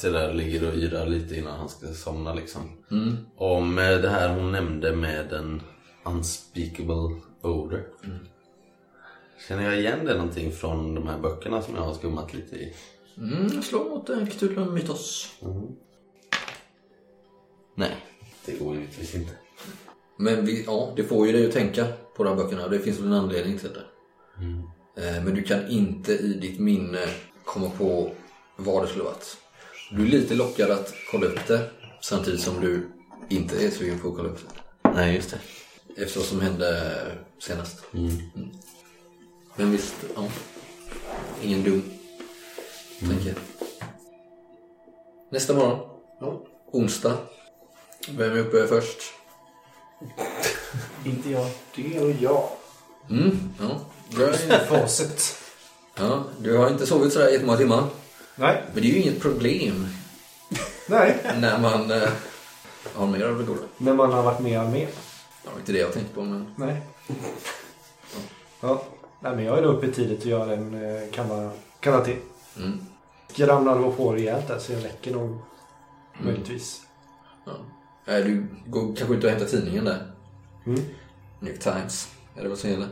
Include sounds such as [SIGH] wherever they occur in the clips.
sig där ligger och yrar lite innan han ska somna liksom. Mm. Om eh, det här hon nämnde med en unspeakable odor. Känner jag igen det någonting från de här böckerna som jag har skummat lite i? Mm, slå mot Cthulhu Mythos. Nej, det går givetvis inte. Men vi, ja, det får ju dig att tänka på de här böckerna. Det finns väl en anledning till det. Eh, Men du kan inte i ditt minne komma på vad det skulle varit. Du är lite lockad att kolla upp det samtidigt som du inte är sugen på att kolla upp det. Nej, just det. Efter vad som hände senast. Mm. Men visst, ja. Ingen dum tanke. Nästa morgon. Onsdag. Vem är uppe först? Inte jag. Det är jag. Mm, ja. Du har, Facit. ja, du har inte sovit sådär jättemånga timmar. Nej. Men det är ju inget problem Nej. när man eh, har mer av det goda. Men man har varit med med. Det var inte det jag tänkte på men... Nej. Ja. Nej, men jag är nog uppe tidigt och gör en eh, kanna, kanna till. Mm. Skramlar nog på rejält där så jag räcker nog möjligtvis. Ja. Du går kanske ut och hämtar tidningen där. Mm. New York Times. Är det vad som gäller?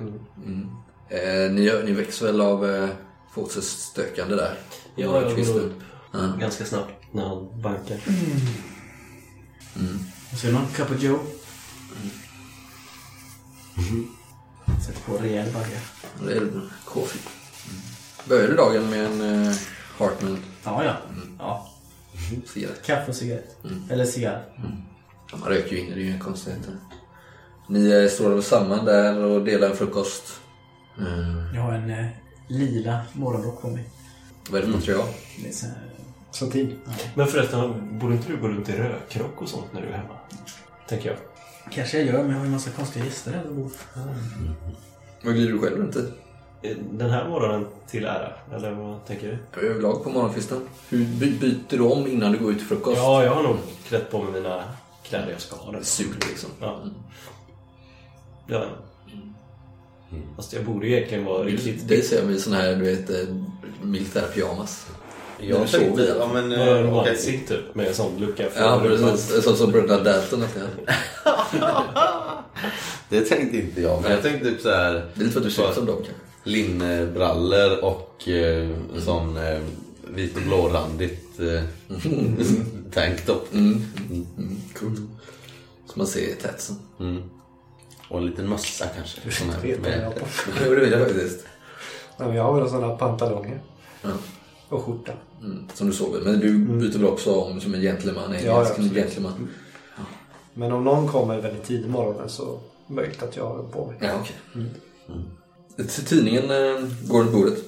Mm. Mm. Eh, ni, ni väcks väl av eh, Forses stökande där? Ja, jag går upp Ja. ganska snabbt när han bankar. Så är det någon cup of Joe. Sätter på rejäl bagge. Det är coffee. Börjar du dagen med en eh, Hartman Ja, ja. ja. cigarett? Kaffe och cigarett. Eller cigarr. Ja, Man röker ju inne, det är ju inga konstigheter. Ni eh, står väl samman där och delar en frukost. Mm. Jag har en eh, lila morgonrock på mig. Vad är det för material? Det är så här, Satin. Men förresten, borde inte du gå runt i rökrock och sånt när du är hemma? Tänker jag. kanske jag gör, men jag har ju en massa konstiga gäster här. och- Vad glider du själv runt i? Eh, Den här morgonen till ära, eller vad tänker du? Jag är överlag på morgonkvisten. Hur by- byter du om innan du går ut till frukost? Ja, jag har nog klätt på mig mina kläder jag ska ha. Surt liksom. Ja. Det har jag nog. Fast jag borde ju egentligen vara riktigt... Det ser jag med sån här, du vet, eh, militär pyjamas. När du Jag i tänkte, ja men... Okej. onesie typ, med en sån lucka för Ja, precis. Sånt som bröderna Dalton. [LAUGHS] Det tänkte inte jag, men jag tänkte typ så här Det är lite för att du ser ut som dem kanske. linnebrallor och eh, en sån eh, vit och blårandigt eh, [LAUGHS] tanktop. Mm. Mm. Coolt. Så man ser tätsen. Mm. Och en liten mössa kanske. Sån här Vet vad [LAUGHS] jag har med, på. Jo, det jag faktiskt. Ja, men jag har väl sådana pantalonger. Ja. Och skjorta. Mm. Som du sover. Men du byter väl också om som en gentleman? En Ja, absolut. gentleman. Men om någon kommer väldigt tidigt morgonen så möjligt att jag har på mig. Ja, okej. Mm. Tidningen eh, går runt bordet.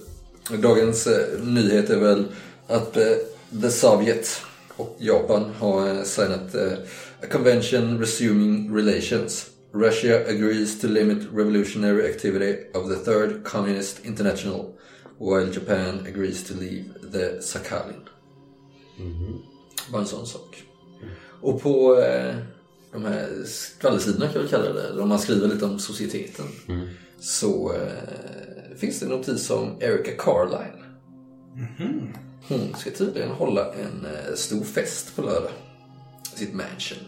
Dagens eh, nyhet är väl att eh, The Soviet och Japan har signat a convention resuming relations. Russia agrees to limit revolutionary activity of the Third Communist International while Japan agrees to leave the Sakhalin. Bara en sån sak. Och på eh, de här skvallersidorna kan vi kalla det, där man skriver lite om societeten. Så eh, finns det en notis om Erica Carlisle. Hon ska tydligen hålla en eh, stor fest på lördag. Sitt mansion.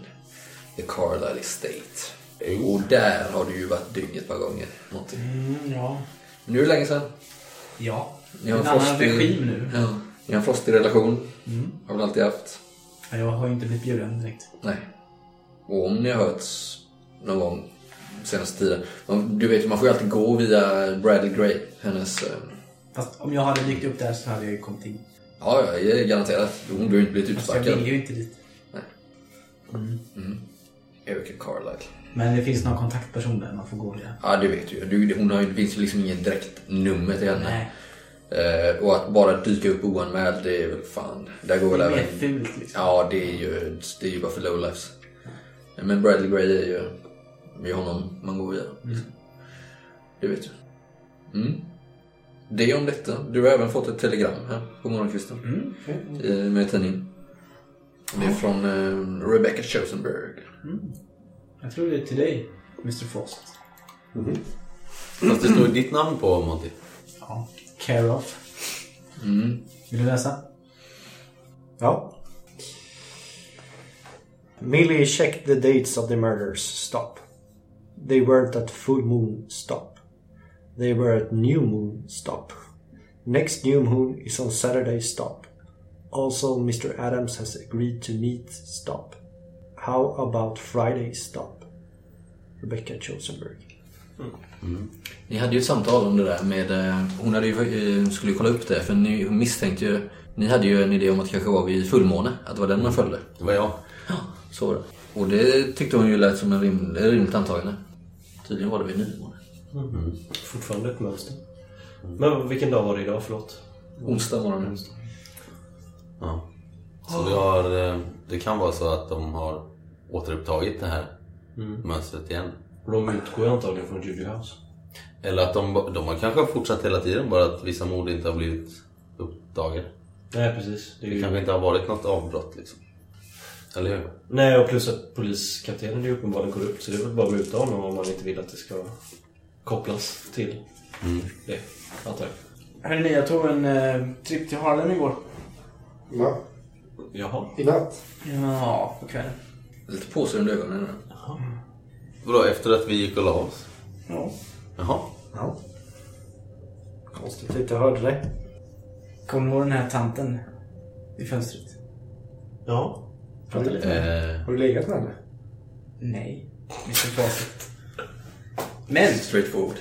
The Carlisle Estate. Och där har du ju varit dygn ett par gånger. Någonting. Mm, ja. Nu är det länge sedan. Ja. Ni har En en annan frostig- regim nu. Ja, ni har en frostig relation. Har väl alltid haft. Ja, Jag har ju inte blivit bjuden direkt. Nej. Och om ni har hörts någon gång senaste tiden. Du vet, man får ju alltid gå via Bradley Gray. Hennes... Eh, Fast om jag hade dykt upp där så hade jag ju kommit in. ja, ja, jag är garanterat. Hon har ju inte blivit Fast jag utsparkad. vill ju inte dit. Erica Carlisle. Men det finns någon kontaktperson där man får gå via. Ja, det vet du hon har det finns ju liksom ingen direkt nummer till henne. Nej. Eh, och att bara dyka upp oanmäld, det är väl fan... Där går väl Det är även... mer fult liksom. Ja, det är ju, det är ju bara för lowlifes. Men Bradley Gray är ju med honom man går via. Det vet du. Mm. Det om detta. Du har även fått ett telegram här på morgonkvisten. Mm. Eh, Med tidningen. Det är från eh, Rebecca Chosenberg. Jag tror det är till dig, Mr Frost. Fast det står ditt namn på Monty. Ja. care of. Mm. Vill du läsa? Ja. Millie checked the dates of the murders. Stop. They weren't at full moon. Stop. They were at new moon. Stop. Next new moon is on Saturday. Stop. Also, Mr. Adams has agreed to meet. Stop. How about Friday? Stop. Rebecca Chosenberg. Ni hade ju ett samtal om det där med... eh, Hon hade ju, eh, skulle ju kolla upp det för ni misstänkte ju... Ni hade ju en idé om att det kanske var vid fullmåne. Att det var den man följde. Det var jag. Så var det. Och det tyckte hon ju lät som en rim, ett rimligt antagande. Tydligen var det vid nymåne. Fortfarande ett mönster. Men vilken dag var det idag? Förlåt. Onsdag morgon. Ja. Så vi har, eh, det kan vara så att de har återupptagit det här mönstret igen. De utgår ju antagligen från Judy House. Eller att de, de har kanske fortsatt hela tiden, bara att vissa mord inte har blivit uppdagade. Nej, precis. Det Det ju... kanske inte har varit något avbrott liksom. Eller hur? Nej, och plus att poliskaptenen är ju uppenbarligen korrupt. Så det är väl bara att muta honom om man inte vill att det ska kopplas till det, antar jag. Hörrni, jag tog en eh, tripp till Harlem igår. Va? Jaha. I natt? Ja, på kvällen. Lite påse under ögonen nu. Vadå, efter att vi gick och la oss? Ja. Jaha. Ja. Konstigt att jag inte hörde dig. Kommer du ihåg den här tanten i fönstret? Ja. Med henne. Eh, Har du legat med henne? Nej, Mr. Facit. Men Straight forward.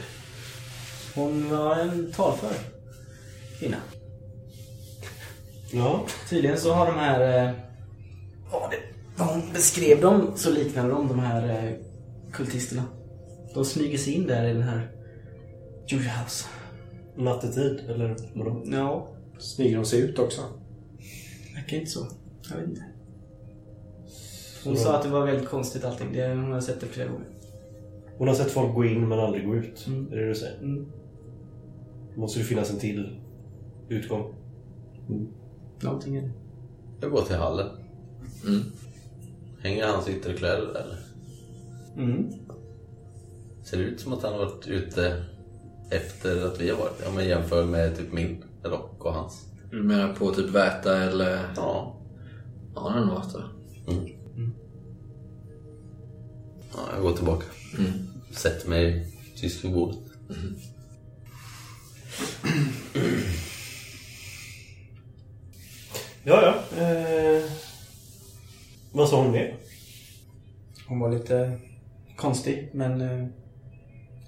hon var en talför kvinna. Ja. Tydligen så har de här... Eh, vad, det, vad hon beskrev dem så liknade de de här eh, kultisterna. De smyger sig in där i den här Julia House. Nattetid, eller vadå? Ja, Smyger de sig ut också? verkar inte så. Jag vet inte. Hon sa att det var väldigt konstigt allting. Det, hon har sett det flera gånger. Hon har sett folk gå in men aldrig gå ut. Mm. Är det det du säger? Mm. Måste det finnas en till utgång? Någonting är det. jag går till hallen. Mm. Hänger hans ytterkläder där eller? Mm. Ser det ut som att han har varit ute efter att vi har varit? Om man jämför med typ min rock och hans. Du menar på typ Väta eller... Ja. Ja, det har nog varit det. ja jag går tillbaka. Mm. Sätter mig tyst vid bordet. Ja, ja. Eh... Vad sa hon mer? Hon var lite konstig, men... Eh,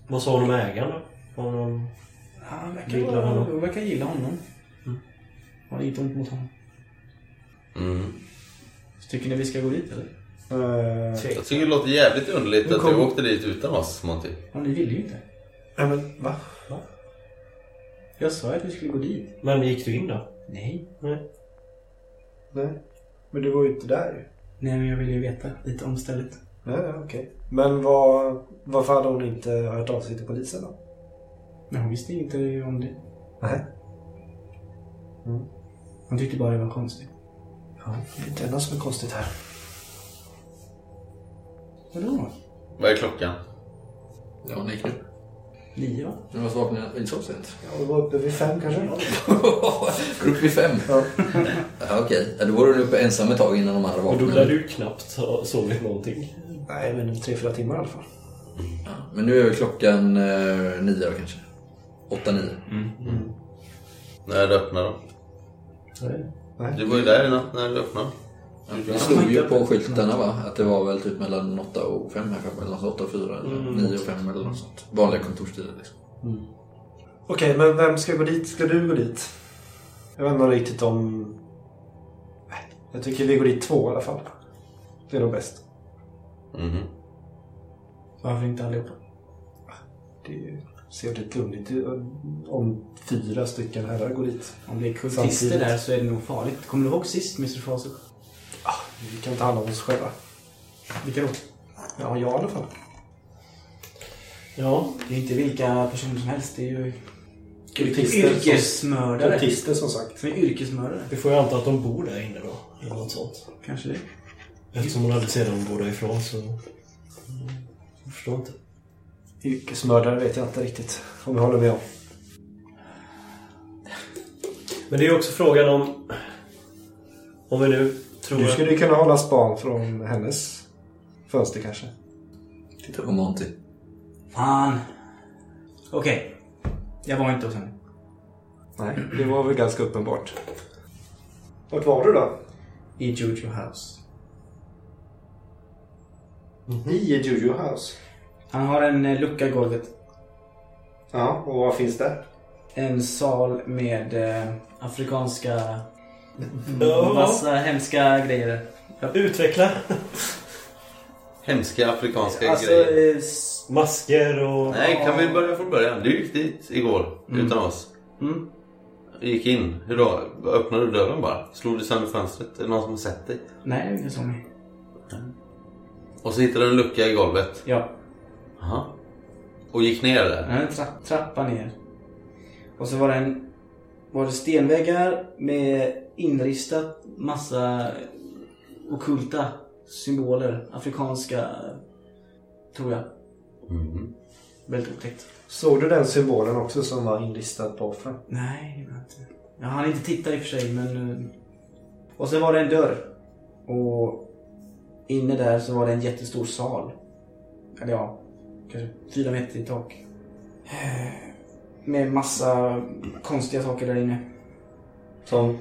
Vad sa hon om ägaren då? Var hon... han verkar, Gillar honom. hon verkar gilla honom. Har inget ont mot honom. Mm. Så tycker ni vi ska gå dit eller? Uh, Jag tycker det låter jävligt underligt att du åkte dit utan oss, Monty. Ja, ni ville ju inte. nej men va? Jag sa att vi skulle gå dit. Men gick du in då? Nej. Nej. Nej. Men du var ju inte där ju. Nej, men jag ville ju veta lite om stället. Nej, nej okej. Men vad, varför hade hon inte hört av sig till polisen då? Men hon visste inte om det. Nej. Hon tyckte bara det var konstigt. Ja, det är inte enda som är konstigt här. Vadå? Vad är klockan? Ja, hon gick nu. Nio va? Du måste vakna inte så sent. Ja, vi var uppe vid fem kanske? [LAUGHS] Upp vid fem? Ja. Ja, okej. Ja, då var du uppe ensam ett tag innan de andra Och då vaknade. lär du knappt ha sovit någonting. Nej, men tre, fyra timmar i alla fall. Ja, men nu är väl klockan eh, nio då kanske. Åtta, nio. När det öppnar då? Du var ju där i natt när det öppnade. Ja, det stod ju på skyltarna va? Att det var väl typ mellan åtta och fem här kanske. Eller något sånt, åtta och fyra eller nio och fem eller något sånt. Vanliga kontorstider liksom. Okej, men vem ska gå dit? Ska du gå dit? Jag vet inte riktigt om... Jag tycker vi går dit två i alla fall. Det är nog bäst. Mhm. Varför inte allihopa? Det ser lite lugnigt ut om fyra stycken herrar går dit. Om det är kultister där så är det nog farligt. Kommer du ihåg sist, Mr. Facit? Vi kan ta hand om oss själva. Vilka då? Ja, jag i alla fall. Ja. Det är inte vilka personer som helst. Det är ju Kultister yrkesmördare. Kultister som sagt. Som är yrkesmördare. Vi får ju anta att de bor där inne då. Eller något sånt. Kanske det. Eftersom hon aldrig ser dem gå därifrån så... Jag förstår inte. Yrkesmördare vet jag inte riktigt om jag håller med om. Men det är ju också frågan om... Om vi nu tror... Du skulle ju kunna hålla span från hennes fönster kanske. Titta på Monty. Fan. Okej. Jag var inte hos henne. Nej, det var väl ganska uppenbart. Vart var du då? I Juju House. I Juju House. Han har en eh, lucka i golvet. Ja, och vad finns där? En sal med eh, afrikanska... Ja. Massa hemska grejer. Utveckla Hemska afrikanska Alltså, grejer. eh, s- masker och... Nej, kan vi börja från början? Du gick dit igår utan oss. mm. Gick in. Hur då? Öppnade du dörren bara? Slog du sönder fönstret? Är det någon som har sett dig? Nej, ingen som mig. Och så hittade du en lucka i golvet. Ja. Aha. Och gick ner där. En tra- trappa ner. Och så var det en... Var det stenväggar med inristat massa okulta symboler. Afrikanska, tror jag. Mm. Väldigt otäckt. Såg du den symbolen också som var inlistad på offren? Nej, inte. Jag hann inte titta i och för sig, men... eh, Och så var det en dörr. Och inne där så var det en jättestor sal. Eller ja, kanske fyra meter i tak. Eh, Med massa konstiga saker där inne. Som?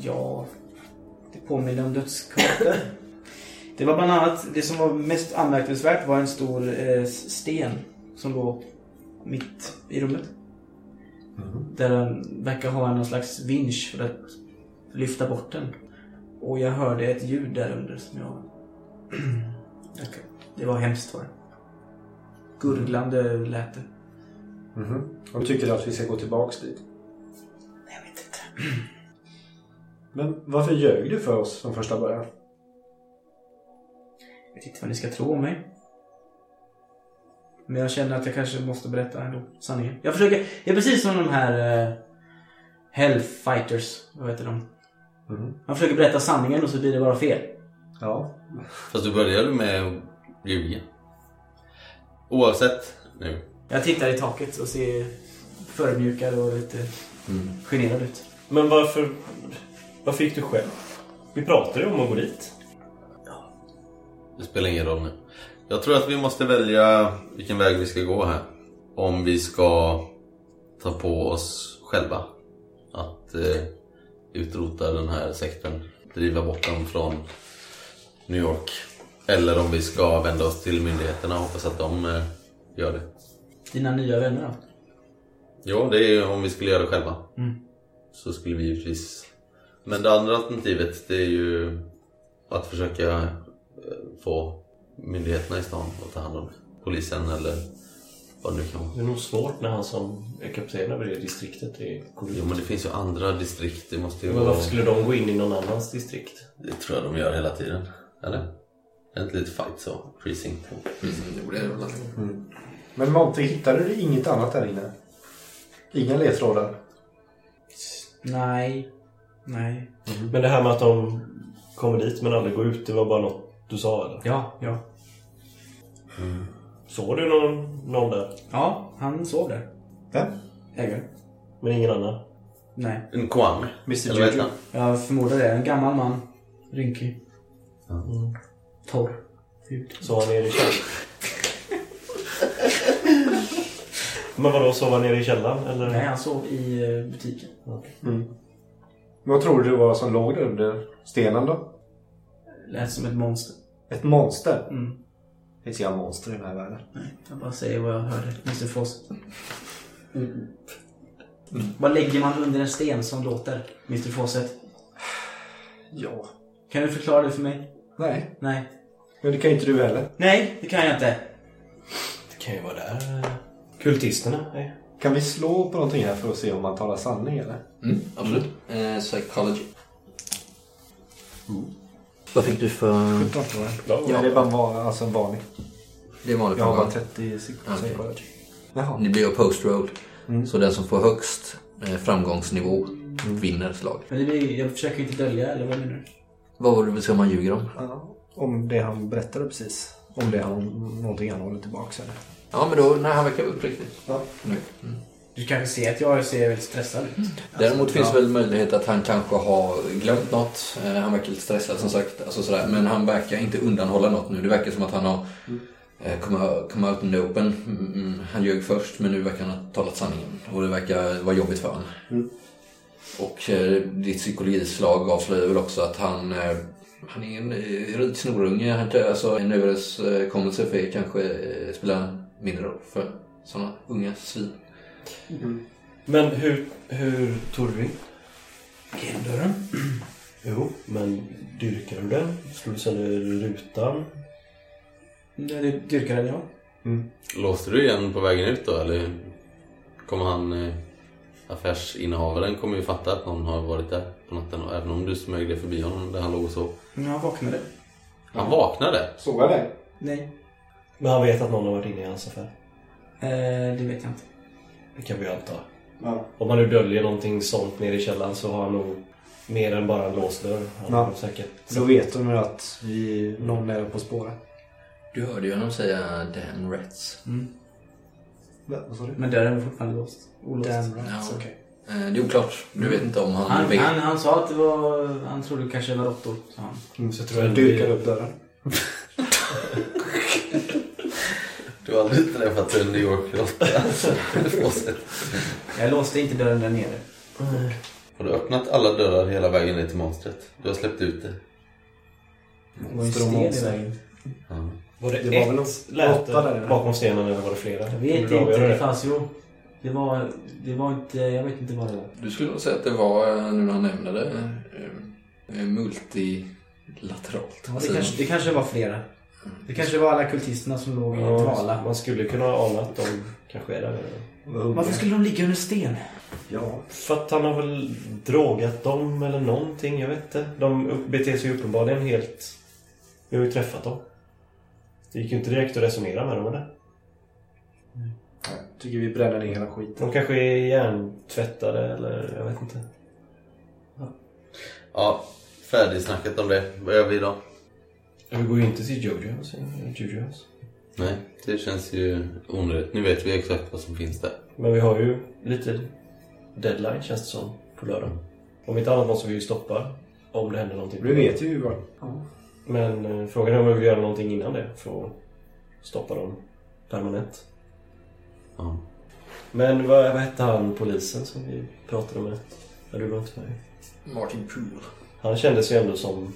Ja, det påminner om dödskartor. Det var bland annat, det som var mest anmärkningsvärt var en stor eh, sten som låg mitt i rummet. Där den verkar ha någon slags vinsch för att lyfta bort den. Och jag hörde ett ljud där under som jag... [CLEARS THROAT] Okej. Det var hemskt var det. Gurglande lät det. Mhm. Och du tycker att vi ska gå tillbaks dit? Jag vet inte. Men varför ljög du för oss från första början? Jag vet inte vad ni ska tro om mig. Men jag känner att jag kanske måste berätta ändå sanningen. Jag försöker, jag är precis som de här uh, Hellfighters, vad heter de? Mhm. Man försöker berätta sanningen och så blir det bara fel. Ja. Fast du började med att ljuga. Oavsett nu. Jag tittar i taket och ser förödmjukad och lite generad ut. Men varför... Varför gick du själv? Vi pratade ju om att gå dit. Det spelar ingen roll nu. Jag tror att vi måste välja vilken väg vi ska gå här. Om vi ska ta på oss själva att eh, utrota den här sekten. Driva bort dem från New York. Eller om vi ska vända oss till myndigheterna och hoppas att de eh, gör det. Dina nya vänner då? Ja, det är ju om vi skulle göra det själva. Mm. Så skulle vi givetvis... Men det andra alternativet det är ju att försöka eh, få myndigheterna i stan att ta hand om. Polisen eller vad det nu kan vara. Det är nog svårt när han som är kapten över det distriktet är korrupt. Jo men det finns ju andra distrikt. Det måste ju Men vara... varför skulle de gå in i någon annans distrikt? Det tror jag de gör hela tiden. Eller? Är det inte lite fight så? Precinct 2. Jo, det är det alltid. Men Monty, hittade du inget annat där inne? Inga ledtrådar? Nej. Nej. Men det här med att de kommer dit men aldrig går ut, det var bara något du sa eller? Ja, ja. Såg du någon, någon där? Ja, han sov där. Vem? Ägaren. Men ingen annan? Nej. En Kwame. Mr. Eller Juju. Jag förmodar det. En gammal man. Rynkig. Ja. Torr. Hud. Sov han nere i källaren? Men vadå, sov han nere i källaren eller? Nej, han sov i eh, butiken. Vad tror du var som låg där under stenen då? Lät som ett monster. Ett monster? Mm. Det finns inga monster i den här världen. Nej, jag bara säger vad jag hörde. Mr Fawcett. Mm. Vad lägger man under en sten som låter? Mr Fawcett. Ja. Kan du förklara det för mig? Nej. Nej. Men det kan ju inte du heller. Nej, det kan jag inte. Det kan ju vara där. Kultisterna är. Kan vi slå på någonting här för att se om man talar sanning eller? Mm, absolut. Eh, psychology. Vad fick du för... 17 tror jag. Ja. Det är bara van, alltså en vanlig. Det är vanligt Jag har bara fråga. 30 psy- Okej. psychology. Jaha. Ni blir ju post-roll. Mm. Så den som får högst eh, framgångsnivå vinner slag. Men det blir, jag försöker inte dölja, eller vad menar du? Vad var det vill säga man ljuger om? Ja, om det han berättade precis. Om det han, någonting han håller tillbaka eller? Ja, men då, nej, han verkar uppriktig. Ja. Nu. Mm. Du kanske ser att jag ser väldigt stressad ut. Däremot finns ja. väl möjlighet att han kanske har glömt något. Eh, Han verkar lite stressad som sagt. Alltså sådär. Men han verkar inte undanhålla något nu. Det verkar som att han har eh, come, out in the open. Mm, mm, Han ljög först men nu verkar han ha talat sanningen. Och det verkar vara jobbigt för honom. Mm. Och eh, ditt psykologislag avslöjar väl också att han, eh, han är en eh, rik snorunge. Alltså, en överenskommelse för er kanske eh, spelar mindre roll för sådana unga svin. Men hur, hur tog du in? Genom dörren. [CLEARS THROAT] Jo, men dyrkade du den? Slog du sönder rutan? Det det dyrkar den jag. Låste du igen på vägen ut då eller? Kommer han... Eh, affärsinnehavaren kommer ju fatta att någon har varit där på natten. Och även om du smög dig förbi honom där han låg och sov. Men jag vaknade. Han vaknade. Såg jag dig? Nej. Men han vet att någon har varit inne i hans affär. Eh, det vet jag inte. Det kan vi anta. Ja. Om man nu döljer någonting sånt nere i källaren så har han nog mer än bara en låst dörr. Han Ja. säkert... Då vet de ju att vi, någon är på spåret. Du hörde ju honom säga damn rats. Mm. Va, Vad sa du? Men dörren var fortfarande låst. Olåst. Damn rats, Ja. okej. Eh, Det är oklart. Du vet inte om han, Han, vet. han, han sa att det var... Han trodde kanske det var råttor, sa han. Så jag Så tror jag dyrkade upp dörren. Du har aldrig träffat en New York-råtta? Jag låste inte dörren där nere. Har du öppnat alla dörrar hela vägen ner till monstret? Du har släppt ut det? Det var ju sten i vägen. Ja. Var det, Det var ett väl läte där bakom stenen eller var det flera? Jag vet inte. Det det? fanns ju... Det var... Det var inte... Jag vet inte vad det var. Du skulle nog säga att det var, eh, nu när han nämnde det, eh, eh, multilateralt. Ja, det, kanske, det kanske var flera. Det kanske var alla kultisterna som låg i Ja, dvala. man skulle kunna ana att de kanske är där. Varför skulle de ligga under sten? Ja. För att han har väl drogat dem eller någonting, jag vet inte. De upp- beter sig uppenbarligen helt... Vi har ju träffat dem. Det gick ju inte direkt att resonera med dem eller? Jag tycker vi bränner ner hela skiten. De kanske är hjärntvättade eller jag vet inte. ja, färdigsnackat om det. Vad gör vi då? Vi går ju inte till Jojos. Jojos. Nej, det känns ju onödigt. Nu vet vi exakt vad som finns där. Men vi har ju lite deadline känns det som på lördag. Om inte annat måste vi ju stoppa om det händer någonting. på Vi vet ju vad. Men eh, frågan är om vi vill göra någonting innan det för att stoppa dem permanent. Ja. Men vad, vad hette han polisen som vi pratade med? Ja, du var inte med. Martin Poole. Han kändes ju ändå som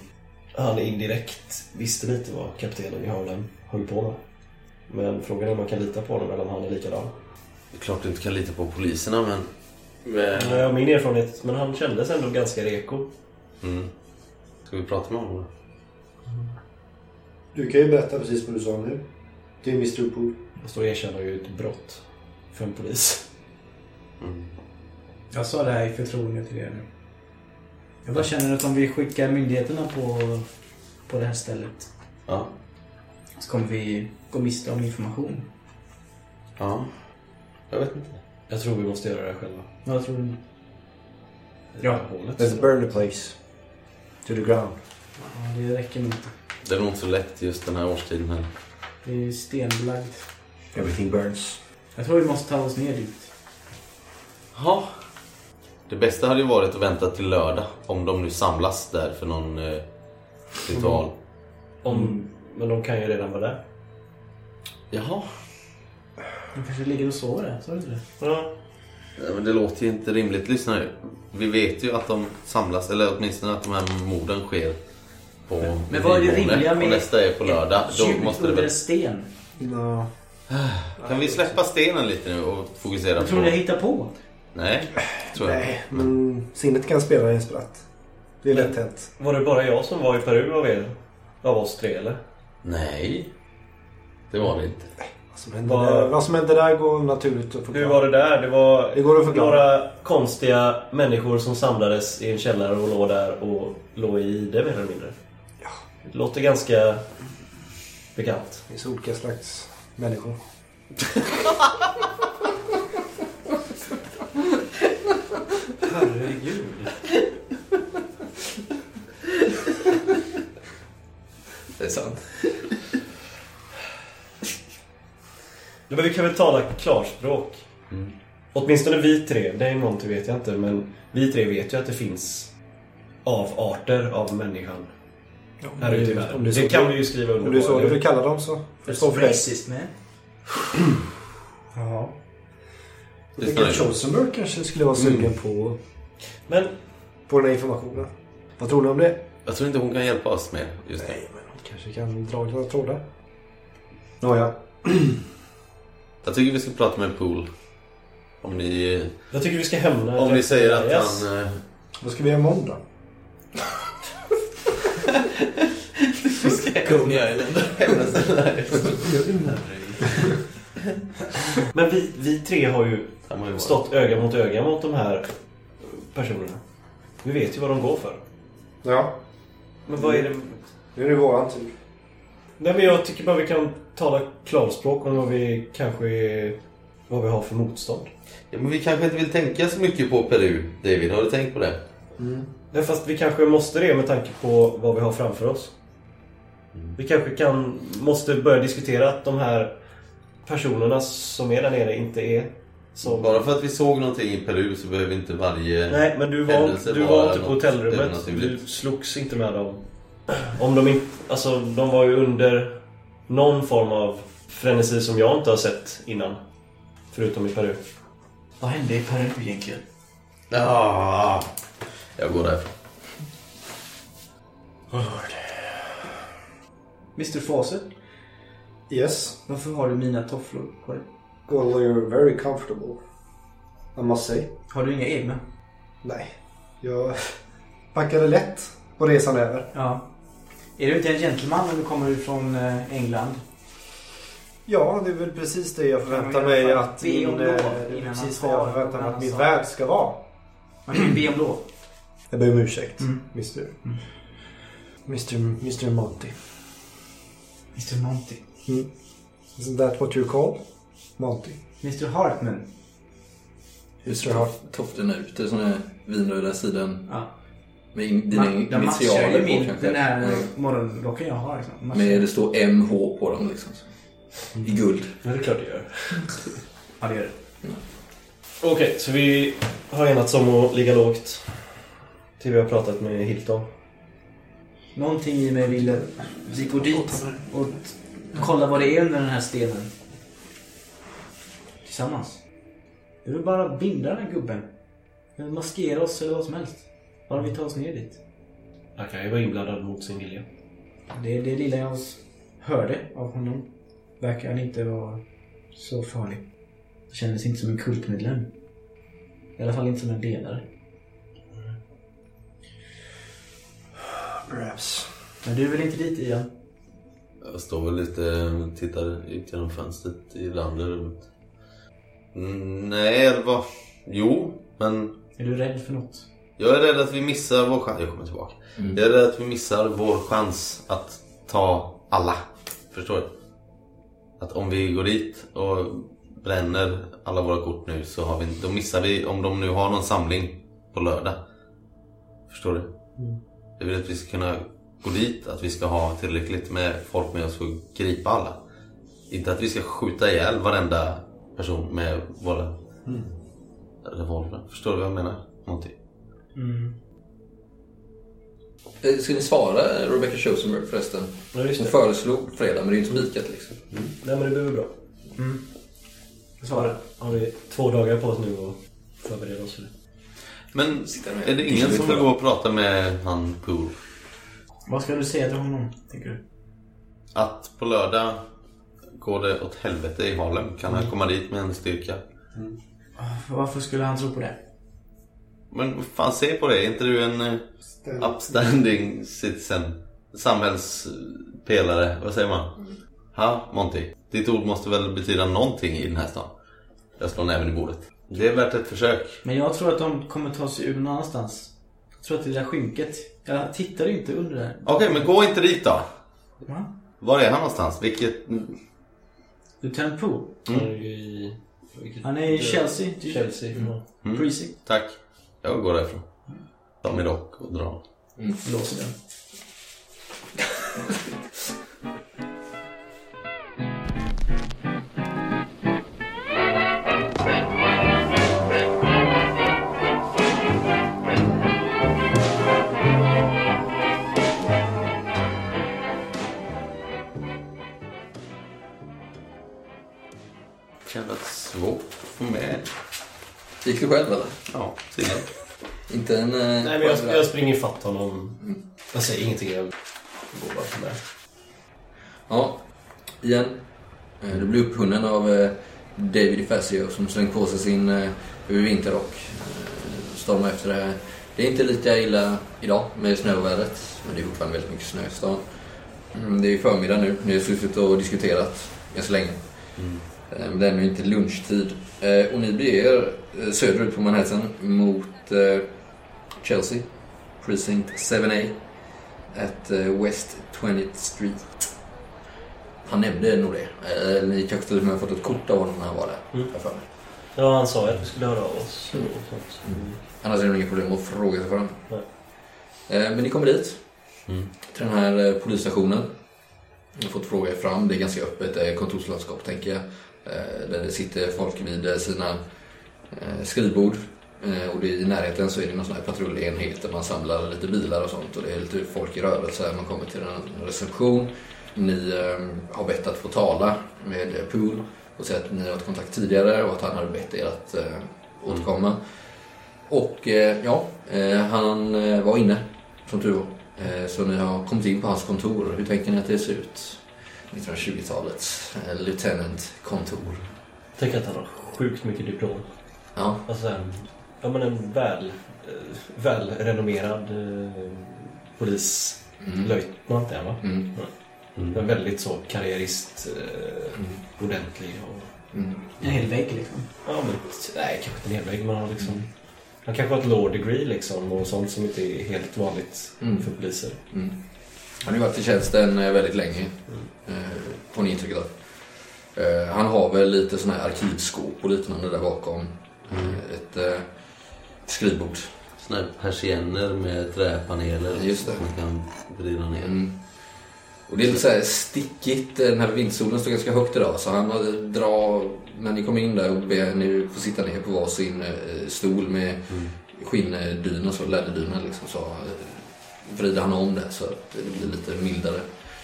han indirekt visste lite vad kaptenen i Harlem höll på med. Men frågan är om man kan lita på honom eller om han är likadan. Det är klart du inte kan lita på poliserna men... men... Jag har min erfarenhet, men han kändes ändå ganska reko. Mm. Ska vi prata med honom då? Du kan ju berätta precis vad du sa nu. Det är Mr. Pool. Och så erkänner ju ett brott för en polis. Mm. Jag sa det här i förtroende till er nu. Jag bara känner att om vi skickar myndigheterna på, på det här stället Ja. så kommer vi gå miste om information. Ja. Jag vet inte. Jag tror vi måste göra det själva. Vad tror du? Ja. Hålet. Let's burn the place. To the ground. Ja, det räcker nog inte. Det är nog inte så lätt just den här årstiden heller. Det är stenbelagd. Everything burns. Jag tror vi måste ta oss ner dit. Ja. Det bästa hade ju varit att vänta till lördag. Om de nu samlas där för någon eh, ritual. Om, Men de kan ju redan vara där. Jaha. De kanske ligger och sover där, sa du inte det? Ja. Ja, Men det låter ju inte rimligt. Lyssna nu. Vi vet ju att de samlas, eller åtminstone att de här morden sker på Men vad är det rimliga med Och nästa är på lördag. Då måste det väl... en sten. No. Kan vi släppa stenen lite nu och fokusera Jag på... tror ni jag hittar på. Nej, tror jag Nej, men sinnet kan spela en spratt. Det är lätt hänt. Var det bara jag som var i Peru av er? Av oss tre eller? Nej. Det var det inte. Vad som hände, Vad- där, vad som hände där går naturligt att Hur var det där? Det var Det går att förklara. några konstiga människor som samlades i en källare och låg där och låg i det mer eller mindre. Ja. Det låter ganska bekant. Det finns olika slags människor. [LAUGHS] Herregud. Det är sant. Men vi kan väl tala klarspråk? Åtminstone vi tre, det är Monty vet jag inte, men vi tre vet ju att det finns avarter av människan här ute i världen. Om det så kan vi ju skriva under Om det är så eller du hur? vill kalla dem så. Det står för dig. Racist man. Ja. Jag tänker Chosenberg kanske skulle vara sugen på, Men på den här informationen. Vad tror ni om det? Jag tror inte hon kan hjälpa oss med just det. Nej, men hon kanske kan dra några trådar. Nåja. Jag tycker vi ska prata med Pool. Om ni, jag tycker vi ska hämna... om ni säger att Yes. han... eh, Vad ska vi göra imorgon då? [LAUGHS] Coney Island. Men vi, vi tre har ju stått öga mot öga mot de här personerna. Vi vet ju vad de går för. Ja, Men vad är det... nu är det våran tur. Nej men jag tycker bara vi kan tala klarspråk om vad vi kanske är, vad vi har för motstånd. Ja, men vi kanske inte vill tänka så mycket på Peru, David. Har du tänkt på det? Nej, fast vi kanske måste det med tanke på vad vi har framför oss. Vi kanske kan, måste börja diskutera att de här personerna som är där nere inte är som... Bara för att vi såg någonting i Peru så behöver inte varje... Nej, men du var, du var inte på något hotellrummet. Du slogs inte med dem. Om de inte... Alltså, de var ju under någon form av frenesi som jag inte har sett innan. Förutom i Peru. Vad hände i Peru egentligen? Ah, jag går därifrån. Mr Fawcett, Yes. varför har du mina tofflor på dig? Well, you're very comfortable. I must say. Har du inga egna? Nej. Jag packade lätt på resan över. Ja. Är du inte en gentleman om du kommer från eh, England? Ja, det är väl precis det jag förväntar mig att be om min, lov eh, precis det jag tar förväntar mig att min värld ska vara. Man kan ju be om lov. Jag ber om ursäkt, Mm. Mr. Mr. Mr. Monty. Mr Monty. Mm. Isn't that what you're called? Monty. Mr Hartman. Hur ser toften ut? Det är sån här vinröda sidan Ja. med in, dina Ma- de matchar initialer på min, kanske? den här Mm. morgonrocken jag har. Liksom. Matchar. Med det står MH på dem liksom. I guld. Ja, det är klart det gör. Ja, det gör det. Okej, så vi har enats om att ligga lågt. Till vi har pratat med Hilton. Någonting i mig ville vi går dit och kolla vad det är under den här stenen. Tillsammans. Vi vill bara binda den här gubben. Maskera oss eller vad som helst. Bara vi tar oss ner dit. Han kan ju vara inblandad mot sin vilja. Det är det lilla jag hörde av honom. Verkar han inte vara så farlig. Kändes inte som en kultmedlem. I alla fall inte som en ledare. Perhaps. Men du vill inte dit Ian? Jag står väl lite och tittar ut genom fönstret i det andra rummet. Mm, nej, det var... Jo, men Är du rädd för något? jag är rädd att vi missar vår chans. Jag kommer tillbaka. Jag är rädd att vi missar vår chans att ta alla. Förstår du? Att om vi går dit och bränner alla våra kort nu så har vi, då missar vi om de nu har någon samling på lördag. Förstår du? Jag vill att vi ska kunna gå dit, att vi ska ha tillräckligt med folk med oss för att gripa alla. Inte att vi ska skjuta ihjäl varenda person med våra revolver. Förstår du vad jag menar? Någonting. Eh, Ska ni svara Rebecca Chosenberg förresten? Ja, just Hon föreslog fredag, men det är inte spikat liksom. Nej, men det blir väl bra. Svara. Har vi två dagar på oss nu och förbereda oss för det. Men är det ingen som vill gå och prata med han Pool? Vad ska du säga till honom, tänker du? Att på lördag går det åt helvete i Harlem. Kan han komma dit med en styrka? Varför skulle han tro på det? Men vad fan, se på det. Är inte du en eh, upstanding citizen? Samhällspelare, vad säger man? Ha, Monty? Ditt ord måste väl betyda någonting i den här stan? Jag slår näven i bordet. Det är värt ett försök. Men jag tror att de kommer ta sig ur någon annanstans. Jag tror att det där skynket... Jag tittar inte under där. Okej, men gå inte dit då. Va? Var är han någonstans? Vilket... Lieutenant Poole? I... vilket- Han är i Chelsea. Chelsea. Ja. Mm. Precinct. Tack. Jag går därifrån. Ta min rock och dra. Låser den. [LAUGHS] Gick du själv eller? Ja, Silja. Inte en... eh, Nej, men jag, jag springer ifatt honom. Jag säger ingenting. Jag går bara från där. Ja, igen. Eh, Du blir upphunnen av eh, David Facio som slängt på sig sin vinterrock. Stormar efter det här. Det är inte lika illa idag med snövädret, men det är fortfarande väldigt mycket snö i stan. Mm, Det är ju förmiddag nu. Ni har suttit och diskuterat ganska länge. Men det är ännu inte lunchtid. Och ni beger söderut på Manhattan mot eh, Chelsea. Precinct 7A. At eh, West 20th Street. Han nämnde nog det. Eh, Ni kanske till och med har fått ett kort av honom när han var där. Mm. för mig. Ja, han sa ju att vi skulle höra av oss. och sånt. Annars är det inga problem att fråga sig för honom. Eh, Men ni kommer dit. Mm. Till den här eh, polisstationen. Ni har fått fråga er fram. Det är ganska öppet kontorslandskap tänker jag. Eh, Där det sitter folk vid eh, sina eh, skrivbord. Eh, Och i närheten så är det någon sån här patrullenhet där man samlar lite bilar och sånt. Och det är lite folk i rörelse. Man kommer till en reception. Ni eh, har bett att få tala med eh, Pool och säga att ni har haft kontakt tidigare och att han hade bett er att eh, återkomma. Och eh, ja, eh, han eh, var inne som tur var. Eh, så ni har kommit in på hans kontor. Hur tänker ni att det ser ut? 1920-talets eh, lieutenant-kontor. Tänk att han har sjukt mycket diplom. Ja, Alltså en, ja, men en väl, eh, välrenommerad eh, polislöjtnant är han va? mm. En väldigt så karriärist, eh, ordentlig och... Mm. En hel vägg liksom. Ja men, nej kanske inte en hel vägg men han liksom... Han kanske har ett law degree liksom och sånt som inte är helt vanligt Mm. för poliser. Mm. Han har ju varit i tjänsten eh, väldigt länge. Eh, får ni intrycket av. Eh, han har väl lite såna här arkivskåp och liknande där bakom. Eh, ett eh, skrivbord. Såna här persienner med träpaneler Just det. som man kan vrida ner. Mm. Och det är lite så här stickigt. Den här vindsolen står ganska högt idag. Så han har- drar, när ni kommer in där och ber ni får sitta ner på varsin eh, stol med skinndyna, så läderdyna liksom. Så eh, vrider han om det så att det blir lite mildare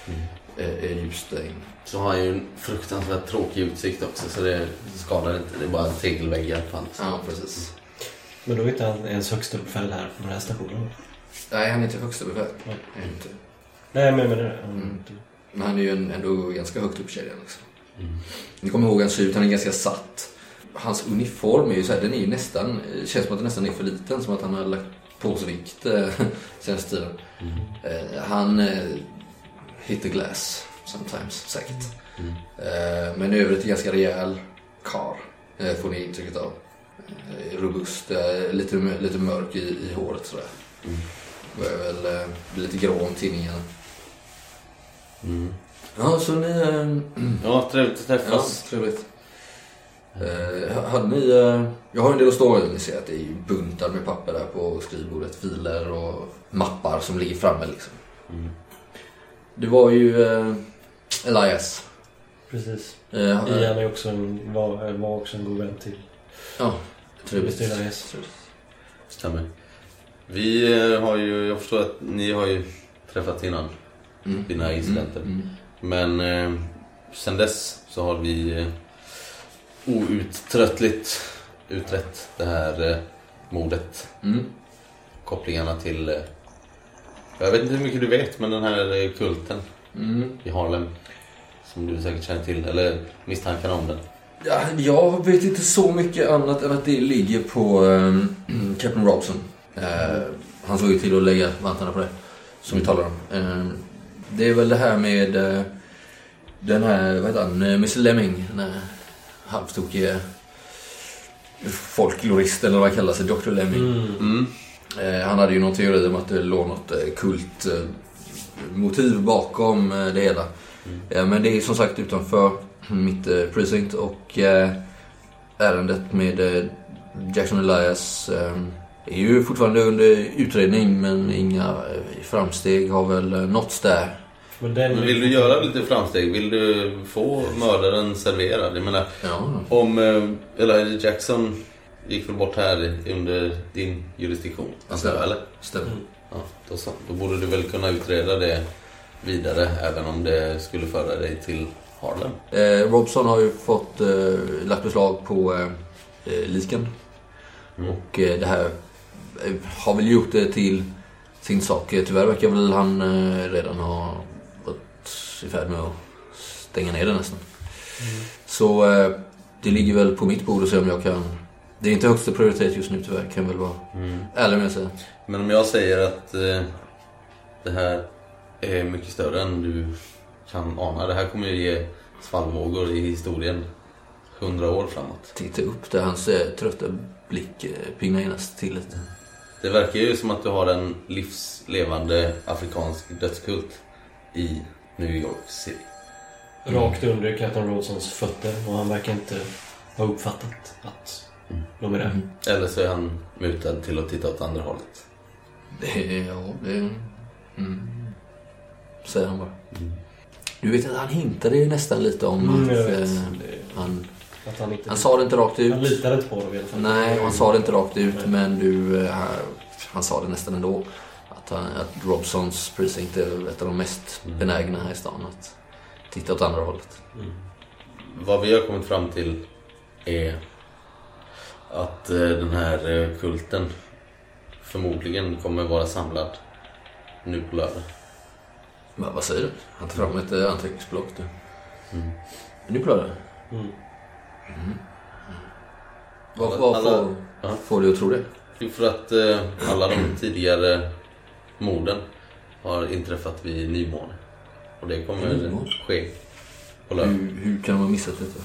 eh, ljus där inne. Så har han ju en fruktansvärt tråkig utsikt också så det skadar inte. Det är bara en tegelvägg i alla fall. Ja, precis. Men då är inte han ens högsta befäl här på den här stationen. Nej, han är inte högsta befäl. Nej. Är han inte. Nej men jag menar det. Mm. Men han är ju en- ändå ganska högt upp i kedjan. Liksom. Ni kommer ihåg hur han ser ut, han är ganska satt. Hans uniform är ju så här, den är ju nästan, känns som att den nästan är för liten. Som att han har lagt på sig vikt eh, [LAUGHS] senaste tiden. Eh, han eh, hit the glass sometimes, säkert. Eh, men i övrigt är ganska rejäl karl eh, får ni intrycket av. Eh, robust, eh, lite, lite mörk i, i håret sådär. Börjar väl eh, bli lite grå om tinningarna. Mm. Ja, så ni... Eh, Ja, trevligt att Ja, träffas. trevligt. Eh, hade ni... Eh, jag har en del att stå i. Ni ser att det är buntar med papper där på skrivbordet. Filer och mappar som ligger framme liksom. Mm. Det var ju eh, Elias. Precis. Eh, Ian är också en, var, var också en god vän till Ja, trevligt. Mr. Elias. Stämmer. Vi eh, har ju, jag förstår att ni har ju träffats innan. Mm. Dina incidenter. Mm. Men eh, sen dess så har vi eh, outtröttligt utrett det här eh, mordet. Mm. Kopplingarna till... Jag vet inte hur mycket du vet, men den här kulten Mm. i Harlem. Som du säkert känner till, eller misstankar om den. Ja, jag vet inte så mycket annat än att det ligger på eh, [CLEARS THROAT] Captain Robson. Eh, han såg ju till att lägga vantarna på det. Som vi talar om. Eh, det är väl det här med eh, den här, vad heter han, eh, Mr Lemming. Den här halvtokiga folklorist eller vad han kallar sig, Dr Lemming. Mm. Eh, han hade ju någon teori om att det låg något eh, kult eh, motiv bakom eh, det hela. Eh, men det är som sagt utanför mitt eh, precinct och eh, ärendet med eh, Jackson Elias eh, är ju fortfarande under utredning men inga eh, framsteg har väl eh, nåtts där. Men den... Men vill du göra lite framsteg? Vill du få mördaren serverad? Jag menar, Ja, om eh, Elijah Jackson gick väl bort här under din jurisdiktion? Jag, eller? stämmer. Ja, då, så. då borde du väl kunna utreda det vidare även om det skulle föra dig till Harlem. Eh, Robson har ju fått eh, lagt beslag på eh, eh, liken. Och eh, det här eh, har väl gjort det till sin sak. Eh, Tyvärr verkar väl han eh, redan ha varit i färd med att stänga ner det nästan. Så eh, det ligger väl på mitt bord att se om jag kan... Det är inte högsta prioritet just nu tyvärr, kan jag väl vara ärlig med att säga. Men om jag säger att eh, det här är mycket större än du kan ana. Det här kommer ju ge svallvågor i historien hundra år framåt. Titta upp där hans eh, trötta blick eh, piggnar genast till lite. Det verkar ju som att du har en livslevande afrikansk dödskult i New York City. Rakt under Captain Rodsons fötter och han verkar inte ha uppfattat att de är där. Eller så är han mutad till att titta åt andra hållet. Det, ja, det... Mm. Säger han bara. Du vet att han hintade ju nästan lite om Mm, att... vet. Eh, Det- han, Att han inte... han sa det inte rakt ut. Han litade inte på dem i alla fall. Nej, han sa det inte rakt ut, men du... eh, Han sa det nästan ändå. Att, han, att Robsons precinct är ett av de mest benägna här i stan att titta åt andra hållet. Vad vi har kommit fram till är att eh, den här eh, kulten förmodligen kommer vara samlad nu på lördag. Men vad säger du? Han tar fram ett eh, anteckningsblock nu. Nu på lördag? Mm. Vad, vad Alla- får, ja. får du att tro det? Jo, För att eh, alla de tidigare morden har inträffat vid nymåne. Och det kommer ske på lördag. Hur, hur kan de ha missat detta?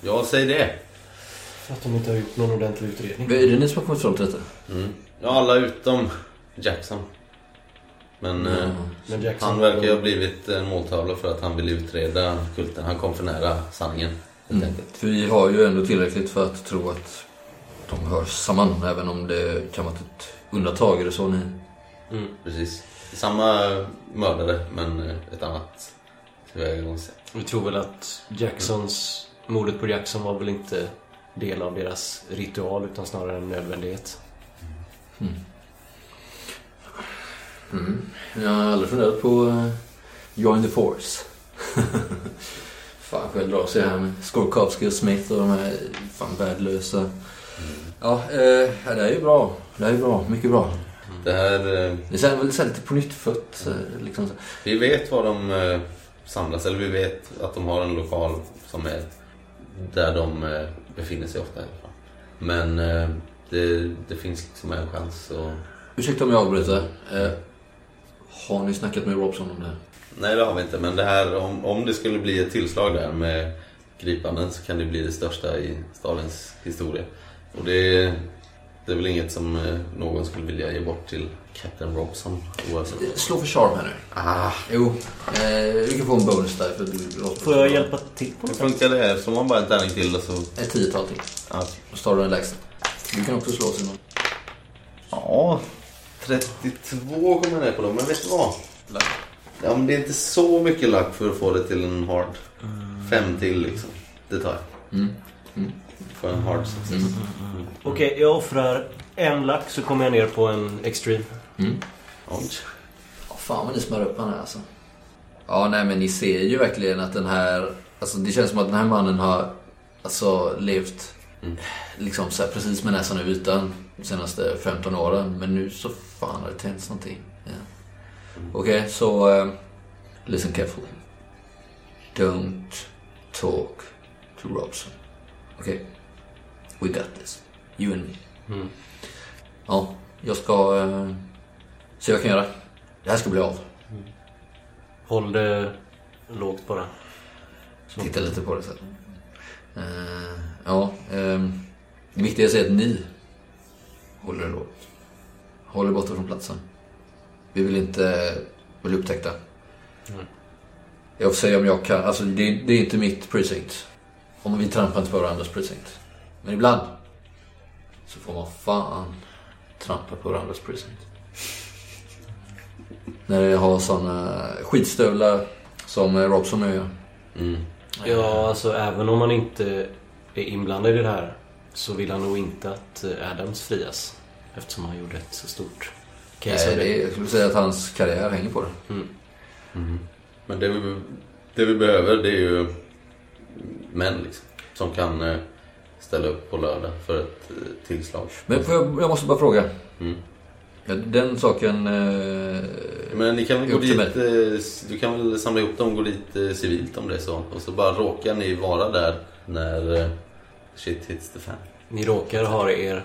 Ja, säg det. För att de inte har gjort någon ordentlig utredning. Är det ni som har kommit fram till detta? Mm. Ja, alla utom Jackson. Men eh, Men Jackson... han verkar ju ha blivit en måltavla för att han vill utreda kulten. Han kom för nära sanningen. Mm. För vi har ju ändå tillräckligt för att tro att de hörs samman, även om det kan vara ett undantag. Det så ni... Mm. Precis. Samma mördare, men eh, ett annat tillvägagångssätt. Vi tror väl att Jacksons... Mordet på Jackson var väl inte del av deras ritual utan snarare en nödvändighet. Mm. Jag har aldrig funderat på uh, Join the Force. [LAUGHS] fan, själv drar sig här med Skorkovsky och Smith och de här fan värdelösa. Ja, eh, det är ju bra. Det är ju bra. Mycket bra. Det här... eh, Det känns väl lite på nytt fött. eh, Liksom. Vi vet var de eh, samlas, eller vi vet att de har en lokal som är där de eh, befinner sig ofta i alla fall. Men eh, det, det finns liksom en chans att... Ursäkta om jag avbryter. Eh, har ni snackat med Robson om det här? Nej, det har vi inte. Men det här, om, om det skulle bli ett tillslag där med gripanden så kan det bli det största i stadens historia. Och det, det är väl inget som eh, någon skulle vilja ge bort till Captain Robson oavsett. Eh, Slå för charm här nu. Ah, Jo, eh, du kan få en bonus där för du Får jag hjälpa till på hur något sätt? funkar det här? Slår man bara en tärning till och så... Ett tiotal till. Ja, Och så tar du den lägsta. Du kan också slå Simon. Ja, 32 kommer jag ner på då. Men vet du vad? Ja, men det är inte så mycket lack för att få det till en hard. Fem till liksom. Det tar jag. Mm. För en hard success. Okej, jag offrar en lack så kommer jag ner på en extreme. Mm. Oj. Ja, fan vad ni smör upp han här alltså. Ja, nej men ni ser ju verkligen att den här... Alltså det känns som att den här mannen har alltså levt liksom så här, precis med näsan i ytan de senaste 15 åren. Men nu så fan har det tänts någonting. Ja. Okej, så... eh, listen carefully. Don't talk to Robson. Okej? We got this. You and me. Mm. Ja, jag ska eh, se vad jag kan göra. Det här ska bli av. Håll det lågt bara. Titta lite på det sen. Eh, ja, um, det viktigaste är att ni håller det lågt. Håller er borta från platsen. Vi vill inte bli upptäckta. Jag får säga om jag kan. Alltså det, det är inte mitt precinct. Om vi trampar inte på varandras precinct. Men ibland så får man fan trampa på varandras precinct. När jag har såna skitstövlar som Robson nu gör. Mm. Ja, alltså även om man inte är inblandad i det här så vill han nog inte att eh, Adams frias. Eftersom han gjorde ett så stort case Nej, det är, jag skulle säga att hans karriär hänger på det. Men det vi, det vi behöver det är ju män liksom. Som kan eh, ställa upp på lördag för ett eh, tillslag. Men får jag, jag måste bara fråga. Mm. Ja, Den saken... Eh, Men ni kan väl gå dit, eh, du kan väl samla ihop dem och gå dit eh, civilt om det är så. Och så bara råkar ni vara där när eh, shit hits the fan. Ni råkar ha er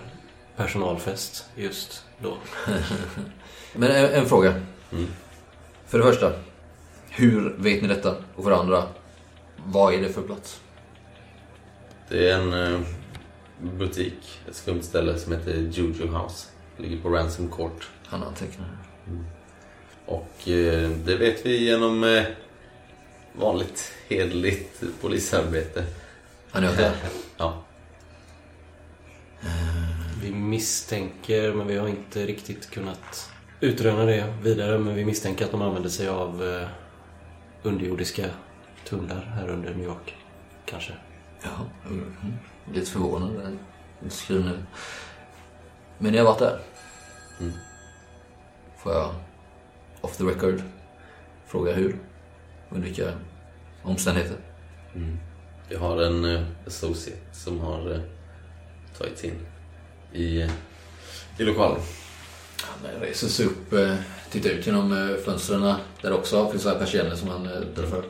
personalfest just då. [LAUGHS] Men en, en fråga. Mm. För det första. Hur vet ni detta? Och för det andra. Vad är det för plats? Det är en eh, butik, ett skumt ställe som heter Juju House. Ligger på Ransom Court. Han antecknar. Och eh, det vet vi genom eh, vanligt hederligt polisarbete. Han är där. [LAUGHS] Ja. Vi misstänker, men vi har inte riktigt kunnat utröna det vidare, men vi misstänker att de använder sig av eh, underjordiska tunnlar här under New York. Kanske. Ja, mm. lite förvånad. Nu. Men ni har varit där? Mm. Får jag, off the record, fråga hur? Under vilka omständigheter? Mm. Vi har en eh, associate som har eh, tagits in i, eh, i lokalen. Han reser sig upp, tittar ut genom fönstren där också finns persienner som han drar för.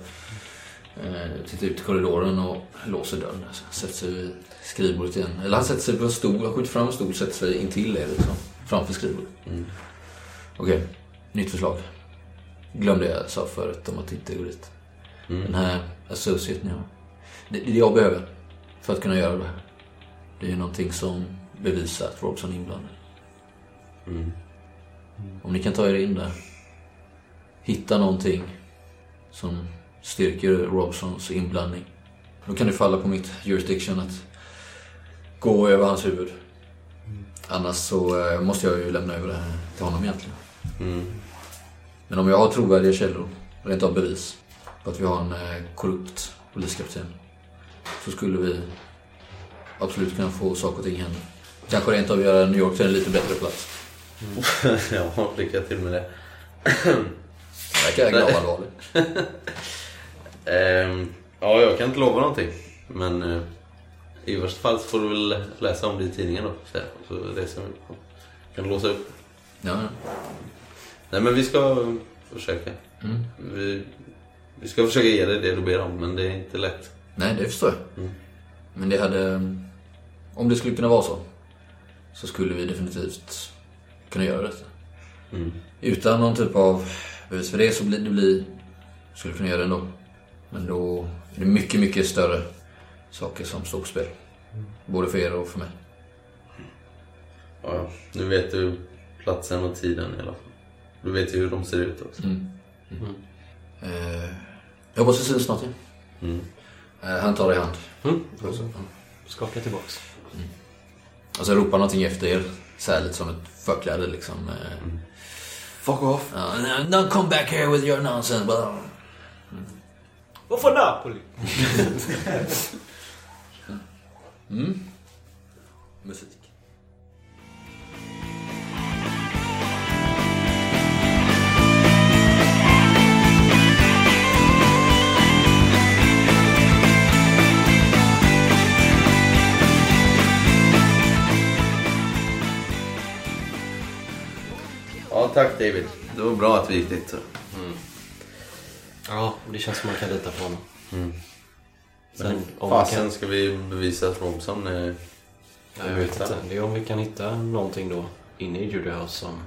Eh, Tittar ut i korridoren och låser dörren. Sätter sig vid skrivbordet igen. Eller han sätter sig på en stol, han skjuter fram en stol och sätter sig intill er liksom. Framför skrivbordet. Mm. Okej, nytt förslag. Glömde jag sa förut om att inte gå dit. Den Mm. här associaten jag. Det, det jag behöver för att kunna göra det här. Det är någonting som bevisar att Robson är inblandad. Mm. Om ni kan ta er in där. Hitta någonting som styrker Robsons inblandning. Då kan det falla på mitt jurisdiction att gå över hans huvud. Annars så eh, måste jag ju lämna över det här till honom egentligen. Mm. Men om jag har trovärdiga källor, rent av bevis, på att vi har en eh, korrupt poliskapten. Så skulle vi absolut kunna få saker och ting hända. Kanske rent av göra New York till en lite bättre plats. [LAUGHS] ja, lycka till med det. Det verkar gravallvarligt. [LAUGHS] Ehm, ja, jag kan inte lova någonting. Men eh, i värsta fall så får du väl läsa om det i tidningen då. Så, så reser vi. Kan låsa upp. Ja, ja. Nej, men vi ska försöka. Mm. Vi, vi ska försöka ge dig det du ber om, men det är inte lätt. Nej, det förstår jag. Mm. Men det hade... Om det skulle kunna vara så, så skulle vi definitivt kunna göra detta. Mm. Utan någon typ av bevis för det så blir det blir... Skulle kunna göra det ändå. Men då är det mycket, mycket större saker som står på spel. Både för er och för mig. Ja, nu vet du platsen och tiden i alla fall. Du vet ju hur de ser ut också. Mm. Eh, jag hoppas vi syns snart igen. Mm. Eh, han tar dig i hand. Mm. Puss. Skaka tillbaks. Och så ropar någonting efter er. Så här lite som ett förkläde liksom. Eh, Fuck off. ja, Don't come back here with your nonsense. Blah. Varför Napoli? Mm. Musik. Ja, tack David. Det var bra att vi gick dit. Så. Ja, det känns som man kan lita på honom. Mm. Sen, om Fasen kan, ska vi bevisa att Robson är... jag vet inte. Det är om vi kan hitta någonting då inne i Judy House som...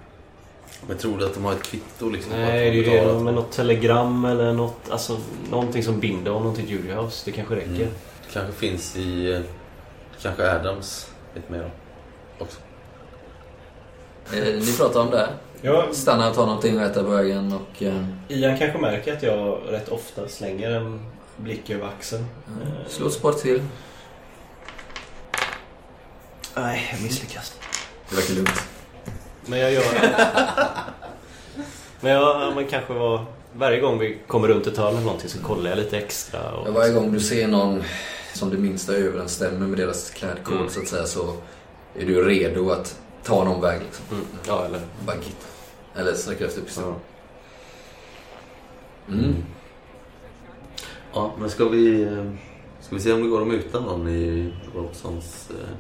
Men tror du att de har ett kvitto liksom? Nej, de det är ju det med något telegram eller något, alltså någonting som binder honom till Judy House. Det kanske räcker. Mm. kanske finns i... Kanske Adams lite mer också. Eh, ni pratar om det här. Ja, Stanna och ta någonting att äta på vägen och... Eh, Ian kanske märker att jag rätt ofta slänger en blick över axeln. Eh, slå ett sport till. Nej, jag misslyckas. Det verkar lugnt. Men jag gör... [LAUGHS] men jag, men kanske var... Varje gång vi kommer runt ett hörn eller någonting så kollar jag lite extra. Och, Ja, varje gång du ser någon som det minsta överensstämmer med deras klädkod Mm. så att säga så är du redo att ta någon väg liksom. Mm, ja, eller... Bara gitta. Eller sträcka efter pistolen. Ja. Mm. Ja, men ska vi... eh, Ska vi se om det går att muta någon i Robsons eh,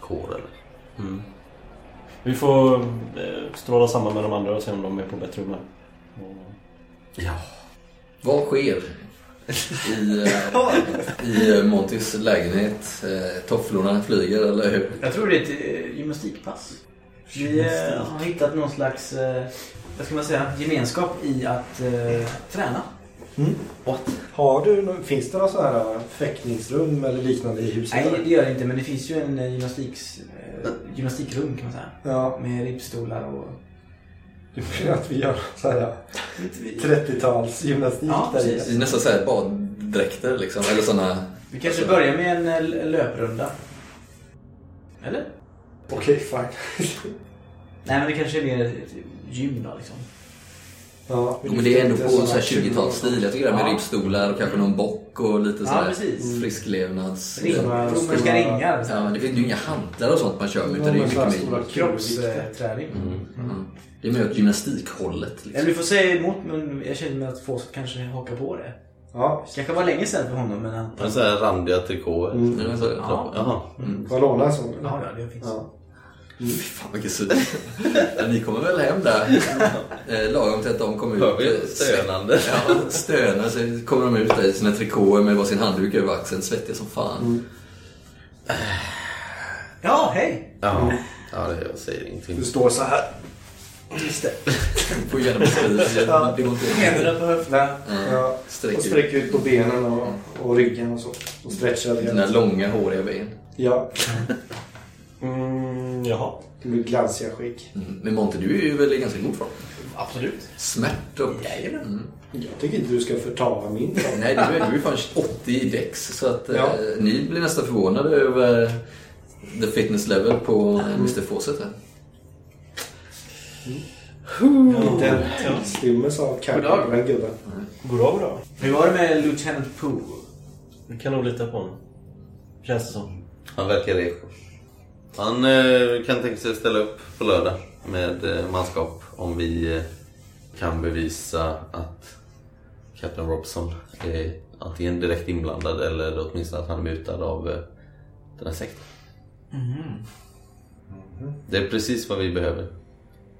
kår eller? Vi får eh, stråla samman med de andra och se om de är på bättre humör. Och- Ja. Vad sker i, eh, i Montys lägenhet? Eh, Tofflorna flyger, eller hur? Jag tror det är ett eh, gymnastikpass. Vi eh, har hittat någon slags, eh, vad ska man säga, gemenskap i att eh, träna. Har du, finns det några sådana här fäktningsrum eller liknande i huset? Nej, det gör det inte, men det finns ju en eh, gymnastiks, eh, gymnastikrum kan man säga. Ja, Med ribbstolar och... att vi gör så här 30-tals gymnastik Ja, där är nästan såhär baddräkter liksom, eller såna... Vi kanske börjar med en eh, löprunda. Eller? Okej, fine. [LAUGHS] Nej, men det kanske är mer gym då liksom. Ja, men det är ändå på såna så här kul- 20-talsstil. Jag tycker det här med Ja. ribbstolar och kanske någon bock och lite Ja, sådär precis. frisklevnads... Ring, Såna romerska ringar. Ja, det finns ju inga hantlar och sånt man kör med utan det är Ja, mycket mer... Kroppsträning. Mm. Det är mer åt gymnastikhållet Ja, liksom. du får säga emot, men jag känner mig att få kanske haka på det. Ja, kanske var länge sedan för honom, men han... Men så här randiga trikåer. Mm. Ja, Ja. Jaha. får jag låna en sån? Ja, ja, det finns. Ja. Fy fan vilken syn. Ni kommer väl hem där eh, lagom till att de kommer ut. Hör vi eh, stönande? Ja, stönar. Så kommer de ut där i sina trikåer med varsin handduk över axeln, svettiga som fan. Ja, hej! Ja. Ja, det jag säger ingenting. Du står så här. Just det. [LAUGHS] Får gärna beskriva. Ja. Det går inte. Händerna på höfterna. Ja. Sträcker Och ut sträcker ut på benen och, och ryggen och så. Och stretchar dina långa håriga ben. Ja, [LAUGHS] Mm, jaha. det blir glansiga skägg. Mm. Men Monte, du är ju väl i ganska god form? Absolut. Smärt och... Mm. Jag tycker inte du ska förtala min form. Nej, du är, är fan 80 i dex. Så att Ja. eh, ni blir nästan förvånade över the fitness level på eh, Mr. Fawcett här. Inte en tillstymmelse av kaffe på den gubben. Goddag, goddag. Hur var det med Lieutenant Pooh? Vi kan nog lita på honom. Känns det som. Han verkar reko. Han eh, kan tänka sig att ställa upp på lördag med eh, manskap om vi eh, kan bevisa att Captain Robson är antingen direkt inblandad eller åtminstone att han är mutad av eh, den här sekten. Det är precis vad vi behöver.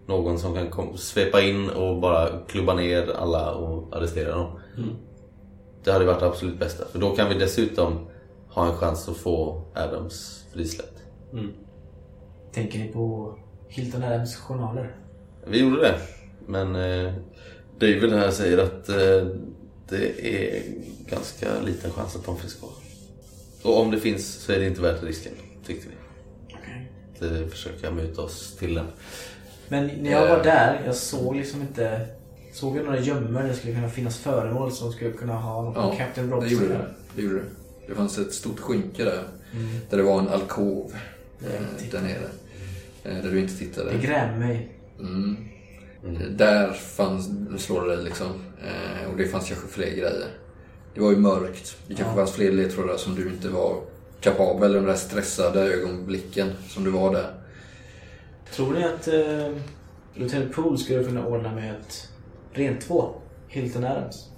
Någon som kan kom- svepa in och bara klubba ner alla och arrestera dem. Det hade varit det absolut bästa. För då kan vi dessutom ha en chans att få Adams frisläppt. Tänker ni på Hilton Adams journaler? Vi gjorde det. Men eh, David här säger att eh, det är ganska liten chans att de finns kvar. Och om det finns så är det inte värt risken, tyckte vi. Okej. Att eh, försöka muta oss till den. Men när jag var där, jag såg liksom inte... Såg jag några gömmor där det skulle kunna finnas föremål som skulle kunna ha någon Ja, Captain det Robson? gjorde det. det gjorde det. Det fanns ett stort skynke där. Där det var en alkov eh, där nere. Eh, där du inte tittade. Det grämer mig. Mm. Där fanns, nu slår det dig liksom. Eh, och det fanns kanske fler grejer. Det var ju mörkt. Det kanske fanns fler ledtrådar som du inte var kapabel under de där stressade ögonblicken som du var där. Tror ni att eh, Lieutenant Poole skulle kunna ordna med ett rent två Hilton Adams?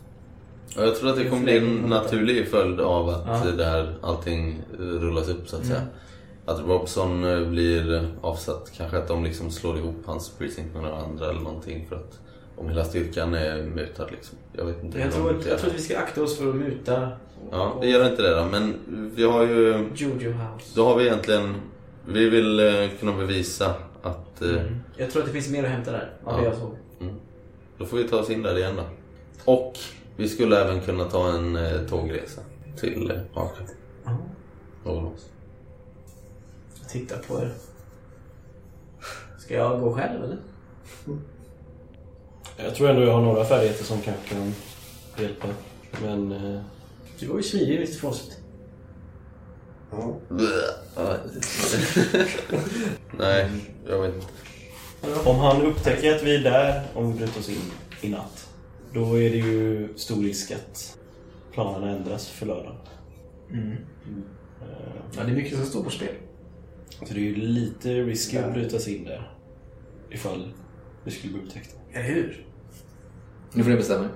Och jag tror att det kommer bli en naturlig följd av att Ja. det där allting rullas upp så att säga. Att Robson eh, blir avsatt. Kanske att de liksom slår ihop hans precinct med några andra eller någonting för att om hela styrkan är mutad liksom. Jag vet inte Jag tror, jag tror att vi ska akta oss för att muta Ja, det gör inte det då. Men vi har ju... Jojo House. Då har vi egentligen... Vi vill eh, kunna bevisa att... eh, Mm. Jag tror att det finns mer att hämta där, det Ja. jag såg. Då får vi ta oss in där igen då. Och vi skulle även kunna ta en eh, tågresa till eh. Någon av oss. Jag tittar på er. Ska jag gå själv eller? Jag tror ändå jag har några färdigheter som kanske kan hjälpa. Men... Eh, Du var ju smidig Mr Fawcett. Ja. [LAUGHS] Nej, jag vet inte. om han upptäcker att vi är där, om vi bryter oss in i natt. Då är det ju stor risk att planerna ändras för lördagen. Ja, det är mycket som står på spel. Så det är ju lite risky att bryta sig in där. Ifall vi skulle bli upptäckta. Eller hur? Nu får ni bestämma er.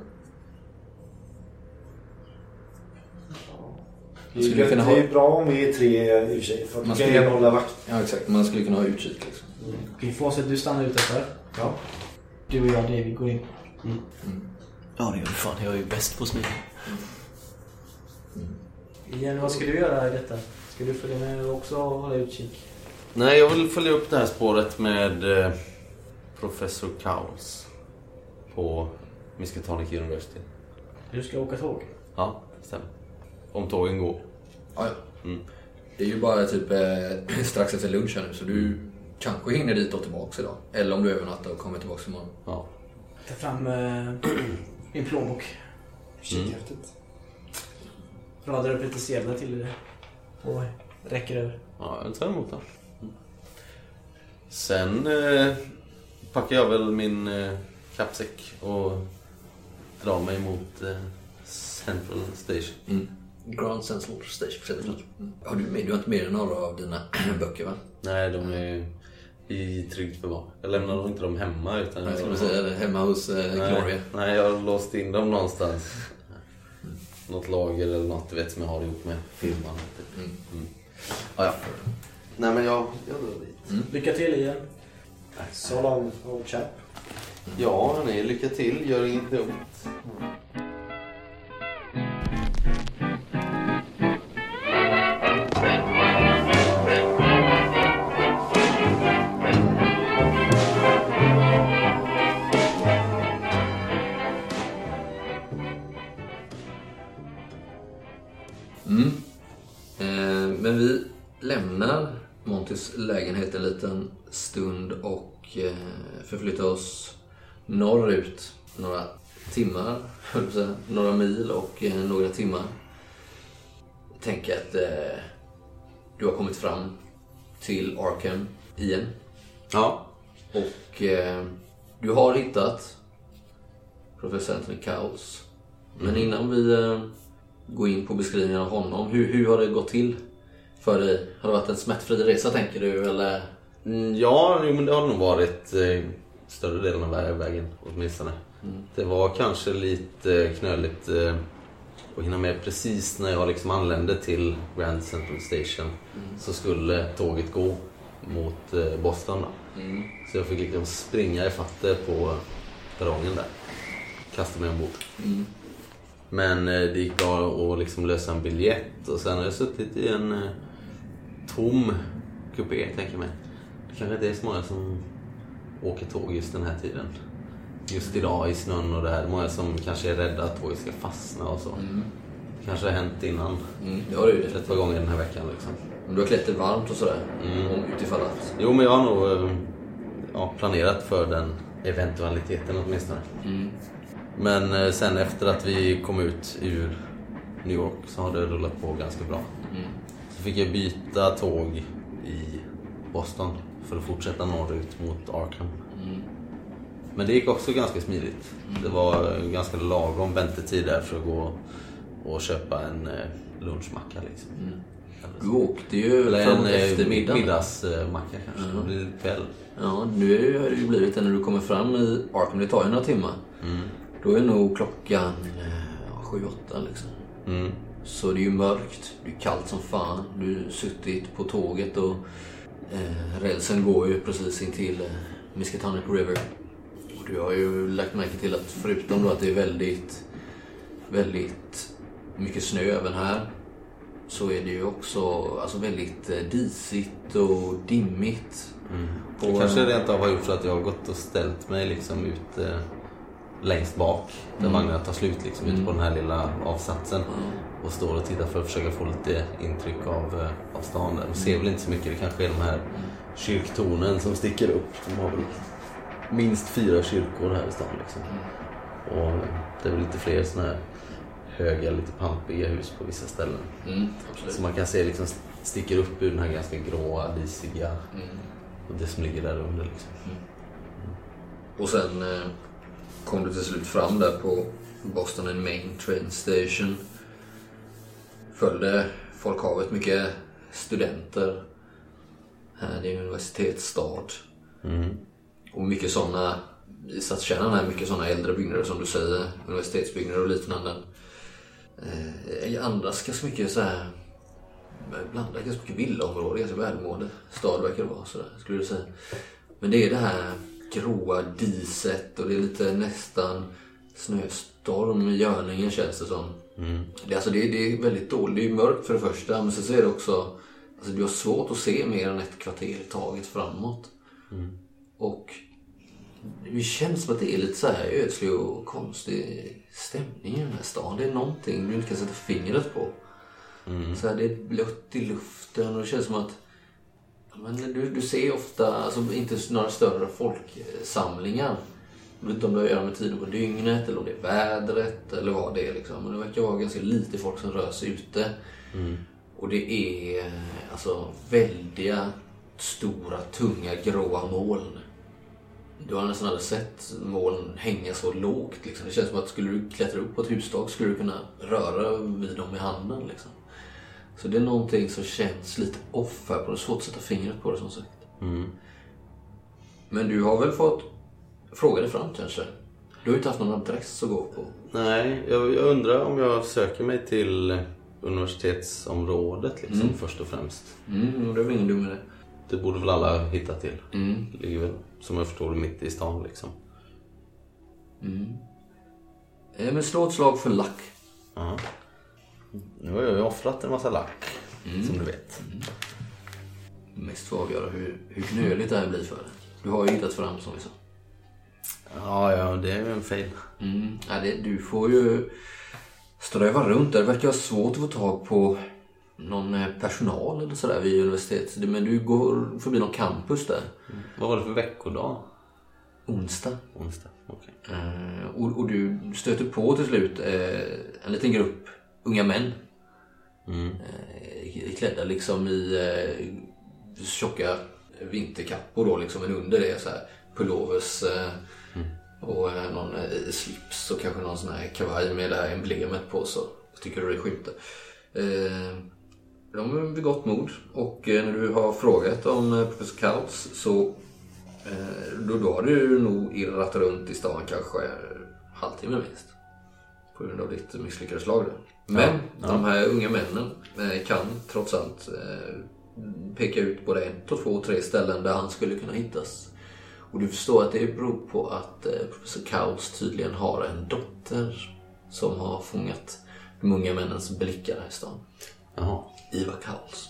Man skulle kunna det ha... är bra om vi är tre i och för sig. För att Man man skulle- kan hålla vakt. Ja, exakt. Man skulle kunna ha utkik liksom. Okej, Fawcett, du stannar utanför. Ja. Du och jag, David, går in. Ja, det gör du fan. Jag är ju bäst på smyg. Igen, vad ska du göra i detta? Ska du följa med och också hålla utkik? Nej, jag vill följa upp det här spåret med eh, Professor Chaos på Miskatonic University. Du ska åka tåg? Ja, det stämmer. Om tågen går. Ja, ja. Mm. Det är ju bara typ eh, [CLEARS THROAT] strax efter lunch här nu så du kanske hinner dit och tillbaks idag. Eller om du övernattar och kommer tillbaks imorgon. Ja. Ta fram eh, [CLEARS THROAT] din plånbok. Kikhäftet. Radar upp lite sedlar till dig. Och räcker över. Ja, jag tar emot den. Mm. Sen eh, packar jag väl min eh, kappsäck och drar mig mot eh, Central Station. Mm. Grand Central Station. precis. Mm. Har du, med, du har inte med dig några av dina [CLEARS THROAT] böcker va? Nej, de är i tryggt förvar. Jag lämnar inte dem hemma utan Jag skulle säga det, hemma hos eh, Gloria. nej, nej, jag har låst in dem någonstans. Något lager eller något du vet som jag har ihop med firman. Typ. Mm. Mm. Ja, ja. Nej men jag, jag drar dit. Lycka till igen. So long old chap. Ja, hörni, lycka till. Gör inget dumt. Montys lägenhet en liten stund och eh, förflyttar oss norrut några timmar, några mil och eh, några timmar. Tänker att eh, du har kommit fram till Arkham igen Ja. och eh, du har hittat Professor Anthony Cowles. Men innan vi eh, går in på beskrivningen av honom, hur, hur har det gått till för dig? Har det varit en smärtfri resa tänker du eller? Mm, Ja, jo, men det har nog varit eh, större delen av vä- vägen åtminstone. Det var kanske lite knöligt eh, att hinna med precis när jag liksom anlände till Grand Central Station. Så skulle tåget gå mot eh, Boston. Då. Så jag fick liksom springa i fatte på perrongen där. Kasta mig ombord. Men eh, det gick bra att liksom lösa en biljett och sen har jag suttit i en eh, tom kupé, tänker jag mig. Det kanske inte är så många som åker tåg just den här tiden. Just idag i snön och det här. Många som kanske är rädda att tåget ska fastna och så. Det kanske har hänt innan. Mm, det har du ju Ett det. par gånger den här veckan liksom. Om du har klätt dig varmt och sådär. Om utifall att. Jo, men jag har nog eh, ja, planerat för den eventualiteten åtminstone. Men eh, sen efter att vi kom ut ur New York så har det rullat på ganska bra. Så fick jag byta tåg i Boston för att fortsätta norrut mot Arkham. Men det gick också ganska smidigt. Det var ganska lagom väntetid där för att gå och köpa en eh, lunchmacka. Liksom. Du åkte ju Eller framåt en eh, eftermiddagen. middagsmacka kanske. Det blir kväll. Ja, nu är det, har det ju blivit det när du kommer fram i Arkham. Det tar ju några timmar. Då är nog klockan eh, sju, åtta liksom. Mm. Så det är ju mörkt, det är kallt som fan. Du har suttit på tåget och eh, rälsen går ju precis intill eh, Miskatonic River. Och du har ju lagt märke till att förutom då att det är väldigt, väldigt mycket snö även här så är det ju också alltså väldigt eh, disigt och dimmigt. Det Och, kanske eh, rent av har gjort så att jag har gått och ställt mig liksom ute längst bak där Mm. vagnarna tar slut liksom ute på den här lilla avsatsen och står och tittar för att försöka få lite intryck av, eh, av stan där. De ser väl inte så mycket, det kanske är de här kyrktornen som sticker upp. De har väl minst fyra kyrkor här i stan liksom. Och det är väl lite fler såna här höga, lite pampiga hus på vissa ställen. Mm. Så man kan se liksom sticker upp ur den här ganska gråa, disiga Mm. och det som ligger där under liksom. Och sen eh, kom du till slut fram där på Boston and Main Train Station. Följde folkhavet, mycket studenter. Här, det är en universitetsstad. Mm. Och mycket sådana, i stadskärnan här, mycket sådana äldre byggnader som du säger. Universitetsbyggnader och liknande. Eh, Jag andas ganska mycket så här blandat ganska mycket villaområde, ganska välmående stad verkar det vara sådär, skulle du säga. Men det är det här gråa diset och det är lite nästan snöstorm i görningen känns det som. Det, är alltså, det, det är väldigt dåligt. Det är mörkt för det första men sen så är det också, alltså du har svårt att se mer än ett kvarter i taget framåt. Och det känns som att det är lite så här ödslig och konstig stämning i den här stan. Det är någonting du inte kan sätta fingret på. Så här, det är blött i luften och det känns som att men du, du ser ofta, alltså inte några större folksamlingar. Vet inte om det har att göra med tiden på dygnet eller om det är vädret eller vad det är. Liksom. Men det verkar vara ganska lite folk som rör sig ute. Och det är alltså väldiga, stora, tunga, gråa moln. Du har nästan aldrig sett moln hänga så lågt. Liksom. Det känns som att skulle du klättra upp på ett hustak skulle du kunna röra vid dem i handen. Liksom. Så det är någonting som känns lite off här. på det. Svårt att sätta fingret på det som sagt. Men du har väl fått fråga dig fram kanske? Du har ju inte haft någon adress att gå på. Nej, jag, jag undrar om jag söker mig till universitetsområdet liksom, först och främst. Mm, det är väl ingen dum idé. Det borde väl alla hitta till. Mm. Det ligger väl, som jag förstår mitt i stan liksom. Eh, men slå ett slag för lack. Ja. Nu har jag ju offrat en massa lack, som du vet. Mest för att avgöra hur, hur knöligt det här blir för dig. Du har ju hittat fram som vi sa. Ja, ja, det är ju en fail. Mm. Ja, det, du får ju ströva runt där. Det verkar vara svårt att få tag på någon eh, personal eller sådär vid universitetet. Men du går förbi någon campus där. Vad var det för veckodag? Onsdag. Onsdag? Okej. Eh, och, och du stöter på till slut eh, en liten grupp unga män. Eh, klädda liksom i eh, tjocka vinterkappor då liksom. Men under det så här pullovers eh, och eh, någon eh, slips och kanske någon sån här kavaj med det här emblemet på så tycker du det skymtar. De är vid gott mod och när du har frågat om professor Kautz så då, då har du nog irrat runt i stan kanske halvtimme minst. På grund av ditt misslyckade slag där. Men de här unga männen kan trots allt peka ut både ett och två och tre ställen där han skulle kunna hittas. Och du förstår att det beror på att eh, professor Kautz tydligen har en dotter som har fångat de unga männens blickar här i stan. Jaha. Ivar Kautz.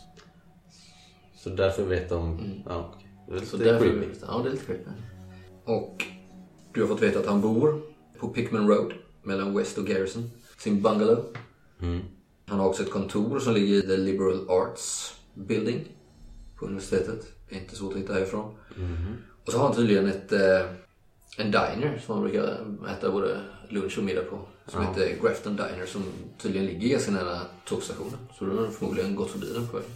Så därför vet de... Ja, okej. Det är lite Så därför creepy. viktigt. Ja, det är lite creepy. Och du har fått veta att han bor på Pickman Road mellan West och Garrison. Sin bungalow. Han har också ett kontor som ligger i The Liberal Arts Building på universitetet. Det är inte svårt att hitta härifrån. Och så har han tydligen ett, eh, en diner som han brukar äta både lunch och middag på. Som heter Grafton Diner som tydligen ligger ganska nära tågstationen. Så du har förmodligen gått förbi den på väg.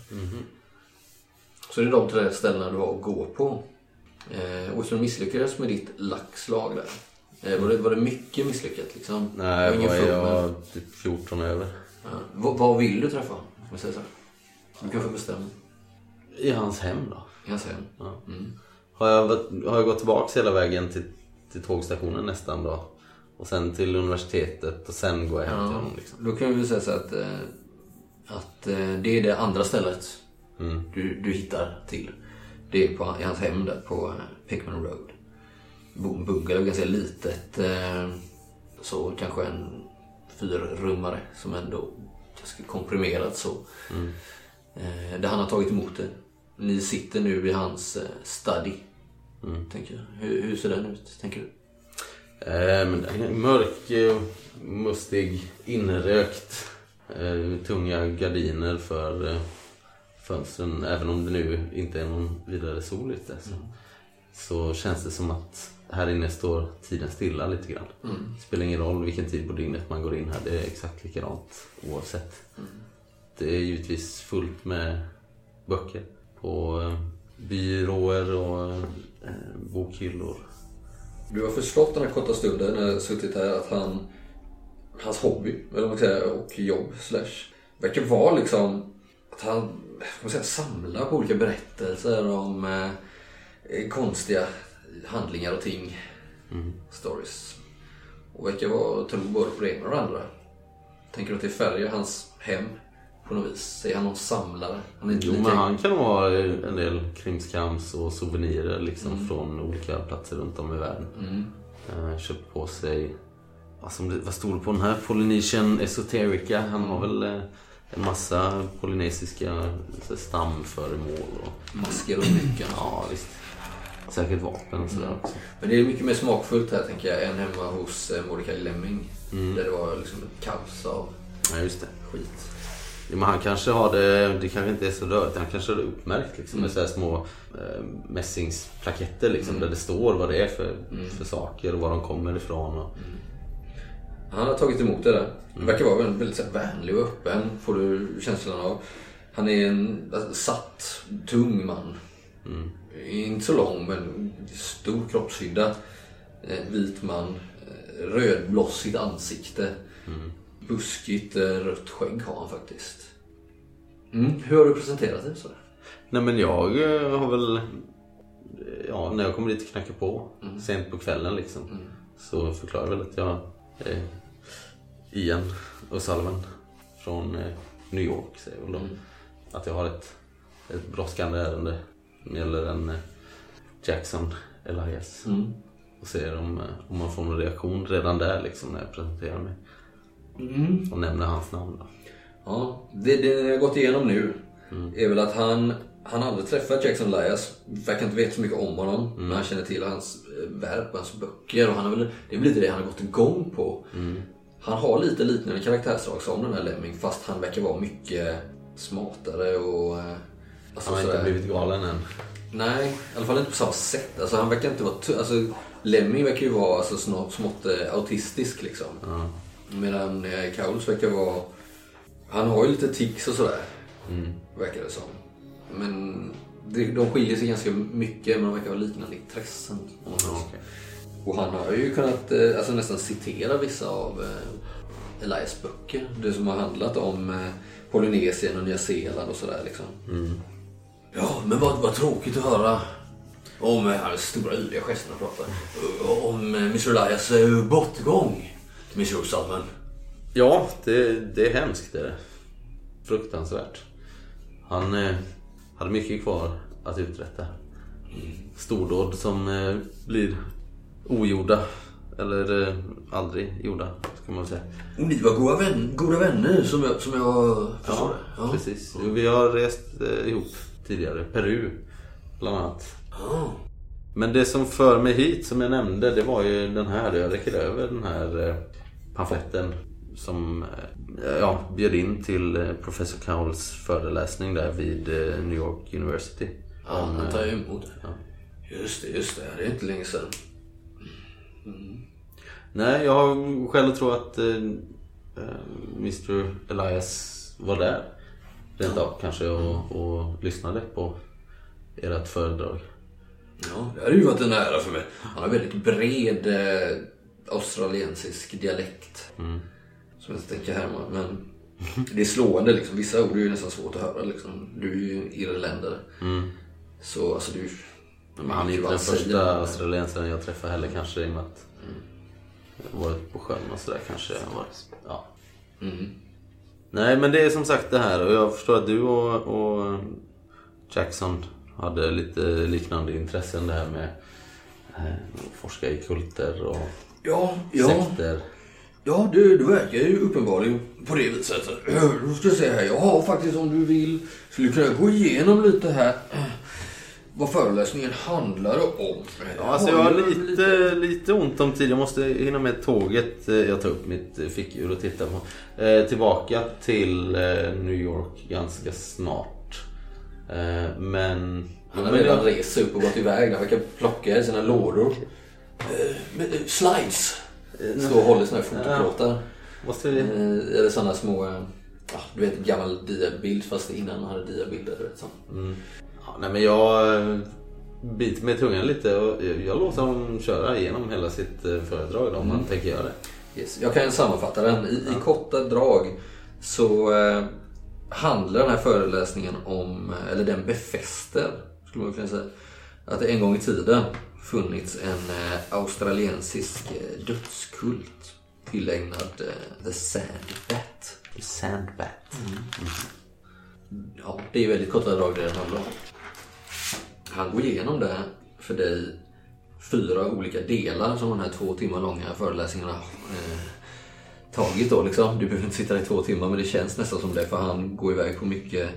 Så det är de tre ställena du har att gå på. Eh, och så misslyckades med ditt lackslag där. Eh, var, det, var det mycket misslyckat liksom? Nej, Det var jag? Typ 14 över. Ja. Vad, vill du träffa? Om jag säger så. Du kan få bestämma. I hans hem då? I hans hem. Ja. Har, jag, har jag gått tillbaks hela vägen till, till tågstationen nästan då? Och sen till universitetet och sen går jag hem till honom liksom. Då kan vi väl säga så att, eh, att eh, det är det andra stället du, du hittar till. Det är på, i hans hem där på eh, Pickman Road. Bungalow, ganska litet. Så kanske en fyrrummare som ändå ganska komprimerat så. Eh, Där han har tagit emot det. Ni sitter nu i hans eh, study. Tänker jag. Hur, hur ser den ut, tänker du? Är mörk, eh, mustig, inrökt. Tunga gardiner för fönstren. Även om det nu inte är någon vidare sol ute. Så, så känns det som att här inne står tiden stilla lite grann. Det spelar ingen roll vilken tid på dygnet man går in här. Det är exakt likadant oavsett. Det är givetvis fullt med böcker på eh, byråer och eh, bokhyllor. Du har förstått den här korta stunden när jag suttit här att han, hans hobby, eller vad man säga, och jobb slash, verkar vara liksom att han man säga, samlar på olika berättelser om eh, konstiga handlingar och ting. Stories. Och verkar vara tro både på det ena och det andra. Tänker du att det färgar hans hem på något vis? Är han någon samlare? Han är inte Jo lika... men han kan ha en del krimskrams och souvenirer liksom från olika platser runt om i världen. Mm. Eh, köpt på sig, det- vad stod det på den här? Polynesian Esoterica. Han har väl eh, en massa polynesiska stamföremål och Masker och smycken. ja visst. Säkert vapen och sådär också. Men det är mycket mer smakfullt här tänker jag än hemma hos eh, Mordecai Lemming. Mm. Där det var liksom ett kaos av Ja just det. skit. Ja, men han kanske har det, det kanske inte är så rörigt, han kanske har det uppmärkt liksom, med så små eh, mässingsplaketter liksom, där det står vad det är för, för saker och var de kommer ifrån. Och, Han har tagit emot det där. Han verkar vara väldigt, väldigt vänlig och öppen, får du känslan av. Han är en alltså, satt, tung man. Inte så lång, men stor kroppshydda. Eh, vit man. Eh, rödblossigt ansikte. Buskigt eh, rött skägg har han faktiskt. Mm. Hur har du presenterat det? Sådär? Nej men jag eh, har väl, ja när jag kommer dit och knackar på sent på kvällen liksom. Så förklarar jag väl att jag är Ian O'Sullivan från eh, New York säger väl de. Att jag har ett, ett brådskande ärende som gäller en eh, Jackson Elias. Mm. Och ser om, eh, om man får någon reaktion redan där liksom när jag presenterar mig. Och nämner hans namn då. Ja, det, det jag har gått igenom nu är väl att han, han aldrig träffat Jackson Elias. Verkar inte veta så mycket om honom. Men han känner till hans eh, verk och hans böcker. Och han har väl, det är väl lite det han har gått igång på. Han har lite liknande karaktärsdrag som den här Lemming. Fast han verkar vara mycket smartare och... eh, Alltså Han har inte sådär- blivit galen än. Nej, i alla fall inte på samma sätt. Alltså, han verkar inte vara... Alltså, Lemming verkar ju vara alltså, smått, smått eh, autistisk liksom. Medan eh, Kauls verkar vara... Han har ju lite tics och sådär. Verkar det som. Men det, de skiljer sig ganska mycket men de verkar ha liknande intressen. Och han har ju kunnat eh, alltså, nästan citera vissa av eh, Elias böcker. Det som har handlat om eh, Polynesien och Nya Zeeland och sådär liksom. Ja, men vad, vad tråkigt att höra om hans stora yviga gesterna pratar. eh, Om Mr Elias bortgång. O'Sullivan. Ja, det, det är hemskt det är det. Fruktansvärt. Han eh, hade mycket kvar att uträtta. Stordåd som eh, blir ogjorda. Eller eh, aldrig gjorda, ska man säga. Och ni var goda, vän, goda vänner som jag, som jag förstår det. Ja. precis. Vi har rest eh, ihop tidigare. Peru, bland annat. Ja. Men det som för mig hit, som jag nämnde, det var ju den här. Jag räcker över den här eh, pamfletten som eh, ja, bjöd in till eh, professor Cowles föreläsning där vid eh, New York University. Ja, han tar ju emot ja. Just det, just det. Det är inte länge sedan. Nej, jag har själv tror att eh, Mr Elias var där. Rent av kanske och, och lyssnade på ert föredrag. Ja, det hade ju varit en ära för mig. Han har väldigt bred eh, australiensisk dialekt. Som jag inte tänker härma. Men det är slående liksom. Vissa ord är ju nästan svårt att höra liksom. Du är ju irländare. Så alltså du... Men han är inte vad den första australiensaren jag träffar heller kanske i och med att jag har varit på sjön och sådär kanske. Ja. Mm. Nej men det är som sagt det här och jag förstår att du och, och Jackson hade lite liknande intressen det här med eh, att forska i kulter och Ja, ja. sekter. Ja, det, det verkar ju uppenbarligen på det viset. Då ska jag säga här, jag har faktiskt om du vill, skulle kunna gå igenom lite här vad föreläsningen handlar om. Ja, alltså jag har lite, lite ont om tid. Jag måste hinna med tåget. eh, Jag tar upp mitt eh, fickur och tittar på. Eh, tillbaka till eh, New York ganska snart. Eh, men... Han har redan jag- rest upp och gått iväg. Han verkar plocka i sina lådor. Slides! Står och håller såna här fotoplåtar. Måste vi... Eh, Eller sådana små, eh, ja, du vet gammal diabild fast innan han hade diabilder. så. Ja, nej men jag eh, biter mig i tungan lite och jag låter honom köra igenom hela sitt föredrag då, om han tänker göra det. Yes. Jag kan sammanfatta den. I, i korta drag så eh, handlar den här föreläsningen om, eller den befäster, skulle man kunna säga, att det en gång i tiden funnits en eh, australiensisk eh, dödskult tillägnad eh, The Sand Bat. Sandbat. Ja, det är väldigt korta drag det den handlar om. Han går igenom det för dig fyra olika delar som de här två timmar långa föreläsningarna eh, tagit då liksom. Du behöver inte sitta där i två timmar men det känns nästan som det för han går iväg på mycket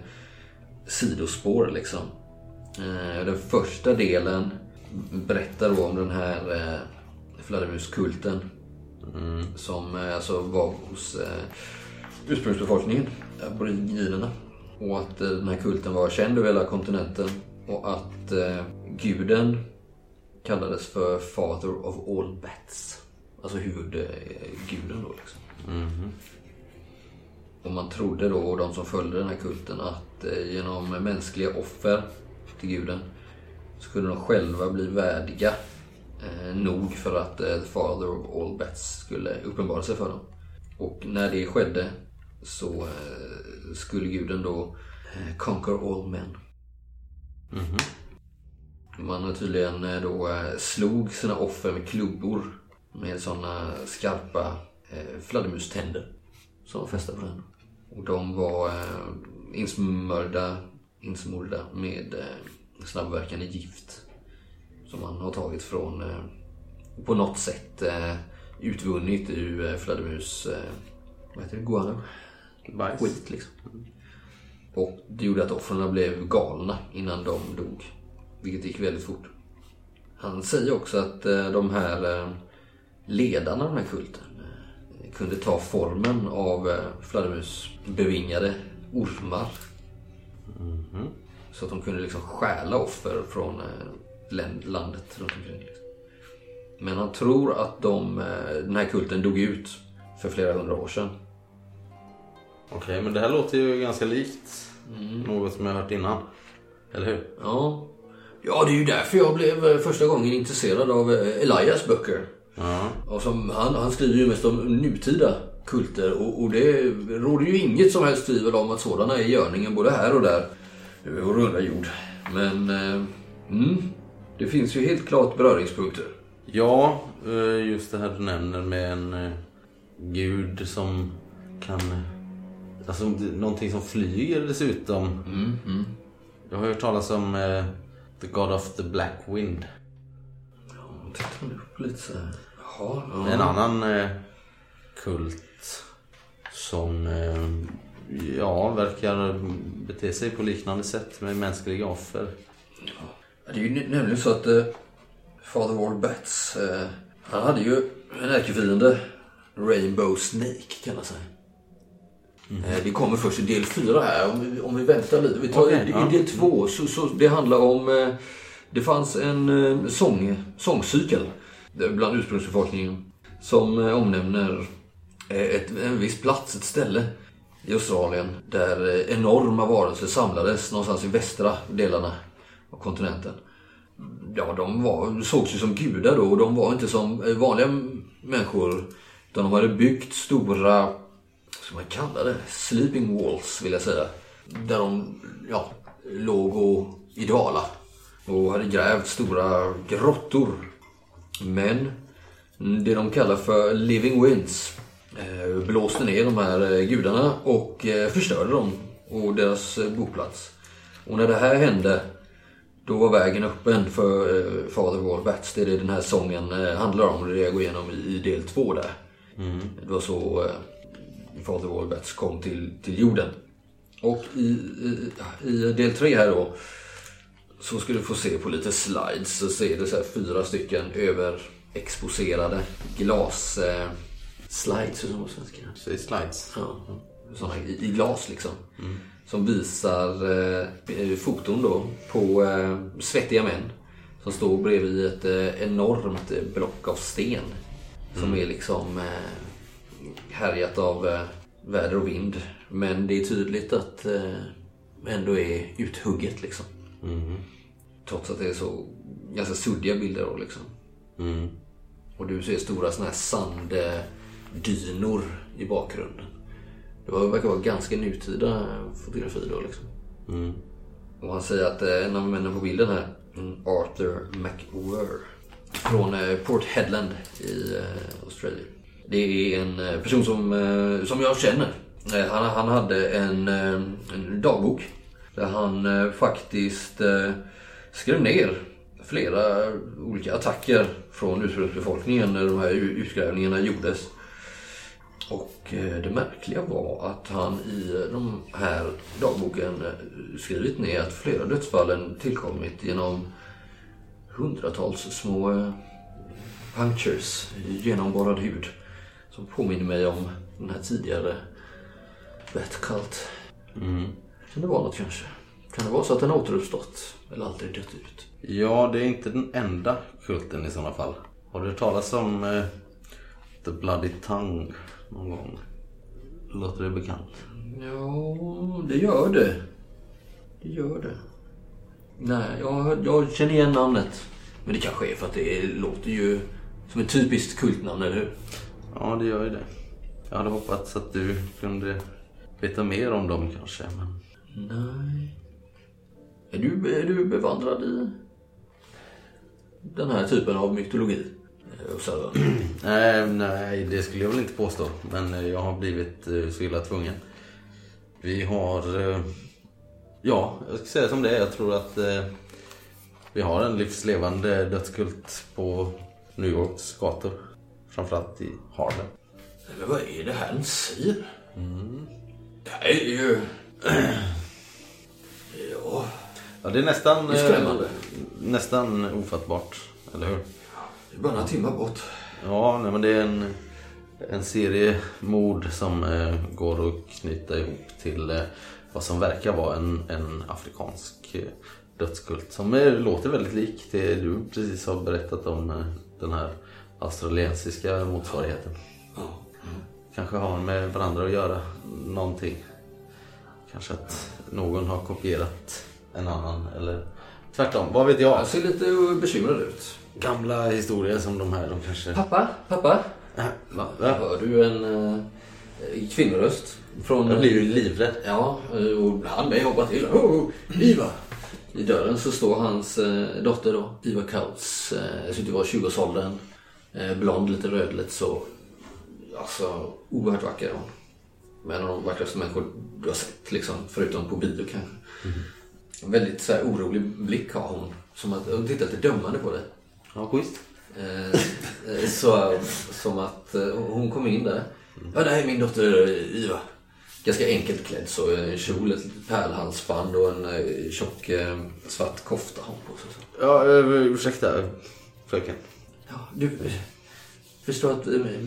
sidospår liksom. Eh, den första delen berättar då om den här eh, fladdermuskulten som eh, alltså var hos eh, ursprungsbefolkningen, aboriginerna. Och att eh, den här kulten var känd över hela kontinenten och att eh, guden kallades för Father of all bats. Alltså huvudguden då liksom. Och man trodde då, och de som följde den här kulten, att eh, genom mänskliga offer till guden skulle de själva bli värdiga eh, nog för att eh, the father of all bats skulle uppenbara sig för dem. Och när det skedde så eh, skulle guden då eh, conquer all men. Man har tydligen eh, då eh, slog sina offer med klubbor med sådana skarpa eh, fladdermuständer som var fästa på den. Och de var insmörda, insmorda med snabbverkande gift som man har tagit från eh, på något sätt eh, utvunnit ur eh, fladdermus, vad heter det, guano? Bajs. Skit liksom. Och det gjorde att offren blev galna innan de dog. Vilket gick väldigt fort. Han säger också att de här ledarna av den här kulten kunde ta formen av fladdermusbevingade ormar. Så att de kunde liksom stjäla offer från eh, landet runt omkring. Liksom. Men han tror att de, eh, den här kulten dog ut för flera hundra år sedan. Okej, men det här låter ju ganska likt Mm. något som jag hört innan. Eller hur? Ja. ja, det är ju därför jag blev eh, första gången intresserad av Elias böcker. Ja. Och som, han, han skriver ju mest om nutida kulter och, och det råder ju inget som helst tvivel om att sådana är i görningen både här och där. Över vår runda jord. Men eh, mm, det finns ju helt klart beröringspunkter. Ja, eh, just det här du nämner med en eh, gud som kan... Alltså någonting som flyger dessutom. Mm, Jag har hört talas om eh, The God of the Black Wind. Jag tittar upp lite så här. Jaha, ja. En annan eh, kult som eh, ja, verkar bete sig på liknande sätt med mänskliga offer. Ja, Det är ju nä- nämligen så att eh, Father of all Bats, eh, han hade ju en ärkefiende, Rainbow Snake kallar sig. Eh, det kommer först i del fyra här, om vi, om vi väntar lite. Vi tar Okej, i, ja. i del två, så, så det handlar om, eh, det fanns en eh, sång, sångcykel där bland ursprungsbefolkningen som eh, omnämner eh, ett, en viss plats, ett ställe i Australien där eh, enorma varelser samlades någonstans i västra delarna av kontinenten. Ja, de var, sågs ju som gudar då och de var inte som eh, vanliga människor. Utan de hade byggt stora, vad ska man kalla det? Sleeping walls vill jag säga. Där de, ja, låg och i dvala. Och hade grävt stora grottor. Men det de kallar för living winds blåste ner de här eh, gudarna och eh, förstörde dem och deras eh, boplats. Och när det här hände då var vägen öppen för eh, Father of all Bats. Det är det den här sången eh, handlar om. Det jag går igenom i, del två där. Det var så eh, Father of all Bats kom till, till jorden. Och i, i, i del tre här då så ska du få se på lite slides. Så ser det så fyra stycken överexposerade glas eh, slides, hur som på svenska. Säg slides. Ja, sådana i, i glas liksom. Som visar eh, foton då på eh, svettiga män. Som står bredvid ett eh, enormt eh, block av sten. Som är liksom eh, härjat av eh, väder och vind. Men det är tydligt att eh, ändå är uthugget liksom. Trots att det är så ganska suddiga bilder då liksom. Mm. Och du ser stora såna här sanddynor i bakgrunden. Det var- verkar vara ganska nutida fotografi då liksom. Mm. Och han säger att eh, en av männen på bilden här, mm, Arthur McWhir. Från eh, Port Hedland i eh, Australien. Det är en eh, person som, eh, som jag känner. Eh, Han, han hade en, eh, en dagbok där han eh, faktiskt eh, skrev ner flera olika attacker från ursprungsbefolkningen när de här utgrävningarna gjordes. Och eh, det märkliga var att han i de här dagboken eh, skrivit ner att flera dödsfallen tillkommit genom hundratals små eh, punctures genomborrad hud. Som påminner mig om den här tidigare Bat Cult. Kan det vara något kanske? Kan det vara så att den återuppstått? Eller aldrig dött ut? Ja, det är inte den enda kulten i sådana fall. Har du hört talas om eh, The Bloody Tongue någon gång? Låter det bekant? Ja, det gör det. Det gör det. Nej, jag, jag känner igen namnet. Men det kanske är för att det låter ju som ett typiskt kultnamn, eller hur? Ja, det gör ju det. Jag hade hoppats att du kunde veta mer om dem kanske. Men... Nej. Är du, är du bevandrad i den här typen av mytologi? [CLEARS THROAT] Eh, Observer. Nej, nej, det skulle jag väl inte påstå. Men eh, jag har blivit eh, så illa tvungen. Vi har... eh, Ja, jag ska säga som det är. Jag tror att eh, vi har en livslevande dödskult på New Yorks gator. Framförallt i Harlem. Men vad är det här en säger? Det här är ju... [CLEARS THROAT] ja, Ja, det är nästan... Det är eh, Nästan ofattbart, eller hur? Det är bara några timmar bort. Ja, nej, men det är en, en serie mord som eh, går att knyta ihop till eh, vad som verkar vara en, en afrikansk eh, dödskult. Som eh, låter väldigt lik det du precis har berättat om eh, den här australiensiska motsvarigheten. Kanske har med varandra att göra någonting. Kanske att någon har kopierat en annan eller tvärtom, vad vet jag? Jag ser lite bekymrad ut. Gamla historier som de här, de kanske... Pappa, pappa. Äh, va? Hör du en uh, kvinnoröst. Från, Jag blir ju livrädd. Ja, eh, och han med hoppar till. Oh, Iva! I dörren så står hans eh, dotter då, Iva Kautz. Eh, ser ut att vara 20-årsåldern. Eh, blond, lite rödligt så. Alltså, oerhört vacker hon. Men en av de vackraste människor du har sett liksom. Förutom på bio kanske. En väldigt så här, orolig blick har hon. Som att hon tittar lite dömande på dig. Ja, schysst. Eh, eh, så, som att eh, hon kom in där. Ja, det här är min dotter Iva. Ganska enkelt klädd så. En kjol, ett litet pärlhalsband och en tjock svart kofta har hon på sig. Så. Ja, ursäkta fröken. Ja, du förstår att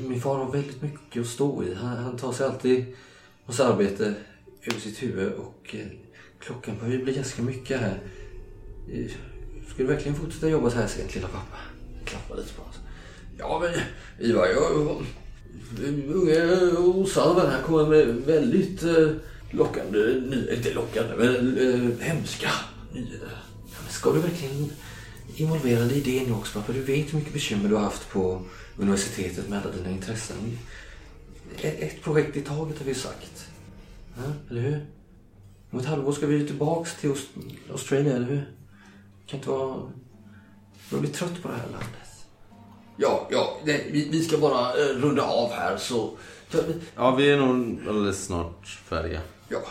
min far har väldigt mycket att stå i. Han, han tar sig alltid hos arbete över sitt huvud och klockan börjar bli ganska mycket här. Ska du verkligen fortsätta jobba så här sent lilla pappa? Klappa lite på honom. Ja men Ivar, jag... Unge Osalven här kommer med väldigt eh, lockande nyheter. Inte lockande, men eh, hemska nyheter. Ja, men ska du verkligen involvera dig i det nu också pappa? Du vet hur mycket bekymmer du har haft på universitetet med alla dina intressen. E- ett, projekt i taget har vi sagt. Ja, eller hur? Om ett halvår ska vi ju tillbaks till Australien, eller hur? Kan inte vara... Jag blir trött på det här landet. Ja, ja, nej, vi, vi ska bara eh, runda av här så... Ja, vi är nog alldeles snart färdiga. ja.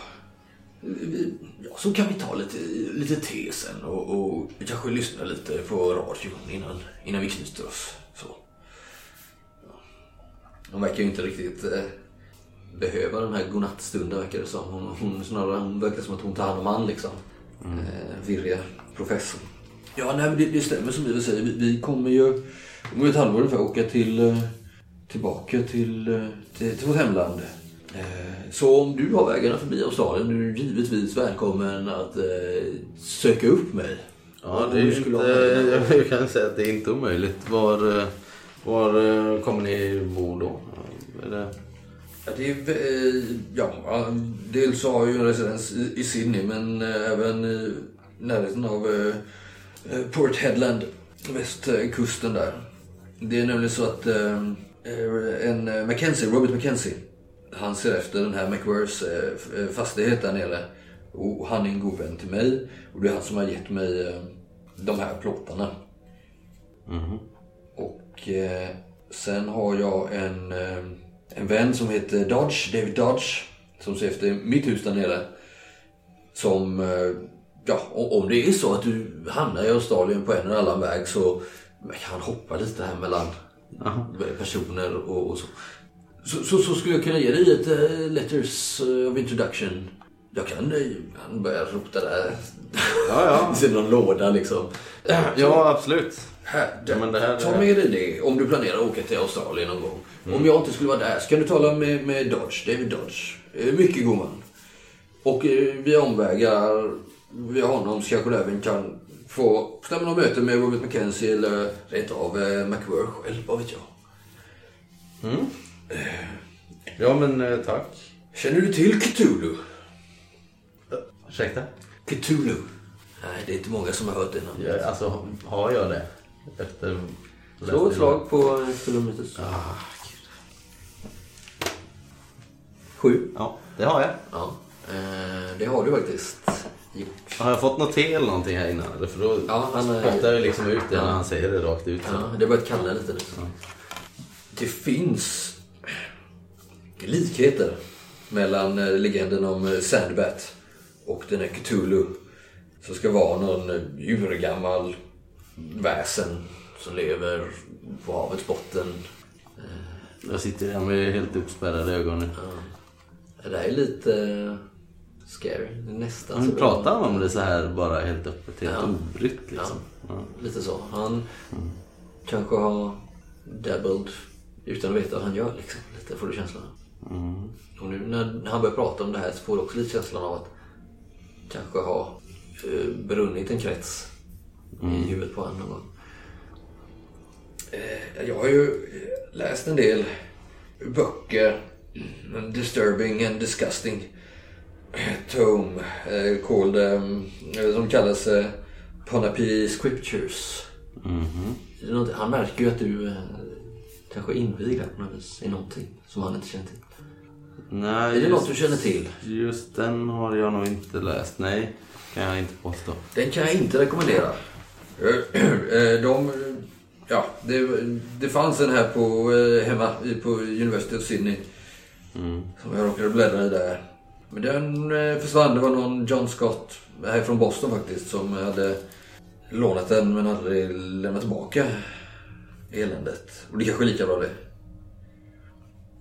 Vi, ja, så kan vi ta lite, lite te sen och, och vi kanske lyssna lite på radion innan, innan vi knyter oss. Så. Ja. Hon verkar ju inte riktigt eh, behöva den här godnattstunden verkar det som. Hon, hon, snarare, hon verkar som att hon tar hand om han liksom. Eh, virriga professorn. Ja, nej, men det, det stämmer som vi säger. Vi, vi kommer ju om ett halvår ungefär åka till, eh, tillbaka till, eh, till, till vårt hemland. Så om du har vägarna förbi Australien du är givetvis välkommen att söka upp mig. Ja, det är du ha inte, [LAUGHS] jag kan säga att det är inte omöjligt. Var, var kommer ni bo då? Är det... Ja, det är, eh, ja, dels har jag ju en residens i, Sydney men eh, även i närheten av eh, Port Hedland, västkusten där. Det är nämligen så att en Mackenzie, Robert Mackenzie, han ser efter den här eh, fastighet där nere. Och han är en god vän till mig och det är han som har gett mig de här plåtarna. Och eh, sen har jag en, en vän som heter Dodge, David Dodge. som ser efter mitt hus där nere. Som, eh, ja, om det är så att du hamnar i Australien på en eller annan väg så kan hoppa lite här mellan personer och, och så. Så, så. så skulle jag kunna ge dig ett eh, letters eh, of introduction. Jag kan, han börjar rota där. Ja, [LAUGHS] I någon låda liksom. ja. Ja, absolut. Här, Ja, det här ta med dig det om du planerar att åka till Australien någon gång. Om jag inte skulle vara där så kan du tala med, med Dodge, David Dodge. Eh, Mycket god man. Och eh, via omvägar, via honom så kanske du även kan få stämma något möte med Robert McKenzie eller rent av eh, McWhirr själv, vad vet jag. Ja, men eh, tack. Känner du till Cthulhu? Ursäkta? Cthulhu? Nej, det är inte många som har hört det namnet. Ja, alltså, har jag det? Efter... Slå ett slag på Kilometers. Ah, Sju. Ja, det har jag. Ja, eh, det har du faktiskt gjort. Har jag fått något te eller någonting här innan? Eller? För då Ja, han är- spottar jag liksom ut det när han säger det rakt ut. Så. Ja, det har börjat kalla lite nu. Det finns likheter mellan eh, legenden om eh, Sandbat och den här Cthulhu. Som ska vara någon eh, urgammal väsen som lever på havets botten. Jag sitter där med helt uppspärrade ögon nu. Det där är lite eh, scary. Det är Nästan Han så pratar han om det så här bara helt öppet, helt Ja. obrytt liksom? Ja. Lite så. Han kanske har dabbled utan att veta vad han gör. Liksom. Lite får du känslan av. Och nu när han börjar prata om det här så får du också lite känslan av att kanske ha eh, brunnit en krets i huvudet på honom gång. Eh, jag har ju eh, läst en del böcker. mm, Disturbing and disgusting. Tome eh, called, um, som kallas eh, Ponape Scriptures. Är något- Han märker ju att du eh, kanske är invigd på något vis i någonting som han inte känner till. Nej, Är det något just, du känner till? just den har jag nog inte läst. Nej, kan jag inte påstå. Den kan jag inte rekommendera. [CLEARS THROAT] Eh, De, ja, det, det fanns en här på, eh, hemma på University of Sydney. Som jag råkade bläddra i där. Men den eh, försvann. Det var någon John Scott här från Boston faktiskt som hade lånat den men aldrig lämnat tillbaka eländet. Och det kanske är lika bra det.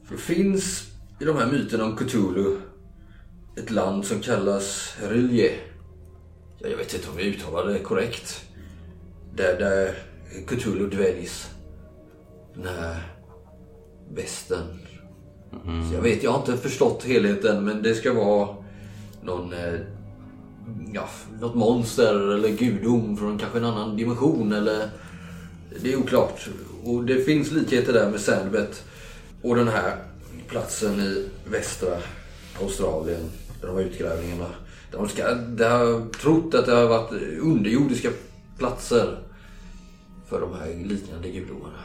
För det finns i de här myterna om Cthulhu ett land som kallas Rylje. Ja, jag vet inte om jag uttalar det korrekt. Där, där Cthulhu dväljs. Den här besten. Så jag vet, jag har inte förstått helheten men det ska vara någon, eh, ja, något monster eller gudom från kanske en annan dimension eller det är oklart. Och det finns likheter där med Sandbet och den här platsen i västra Australien där de har utgrävningarna. De ska, har trott att det har varit underjordiska platser för de här liknande gudomarna.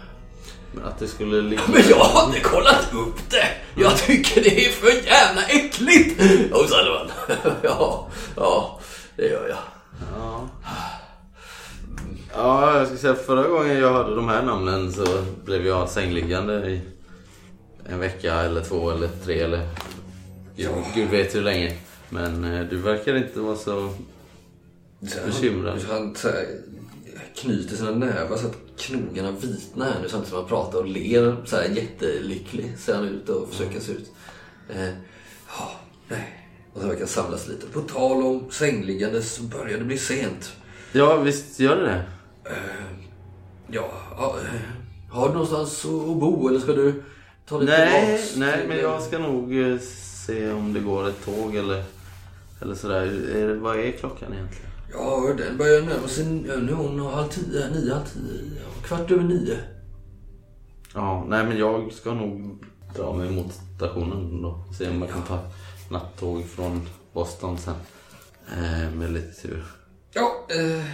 Men att det skulle ligga... Men jag har inte kollat upp det! Jag tycker det är för jävla äckligt! Och Sullivan. [LAUGHS] Ja, ja, det gör jag. Ja. ja, jag ska säga förra gången jag hörde de här namnen så blev jag sängliggande i en vecka eller två eller tre eller Gud, Gud vet hur länge. Men eh, du verkar inte vara så... Bekymrad. Knyter sina nävar så att knogarna vitnar här nu samtidigt som han pratar och ler så här jättelycklig ser han ut och försöker se ut. Eh, ja, nej. Och så verkar samlas lite. På tal om sängliggande så börjar det bli sent. Ja, visst gör det det. Ja, ja, eh, har du någonstans att bo eller ska du ta dig Nej, tillbaks? nej, men jag ska nog eh, se om det går ett tåg eller, eller sådär. Är vad är klockan egentligen? Ja, den börjar närma sig. Nu är hon halv tio, nio, halv tio. Kvart över nio. Ja, nej men jag ska nog dra mig mot stationen då. Se om jag kan ta nattåg från Boston sen. Eh, med lite tur. Ja, eh,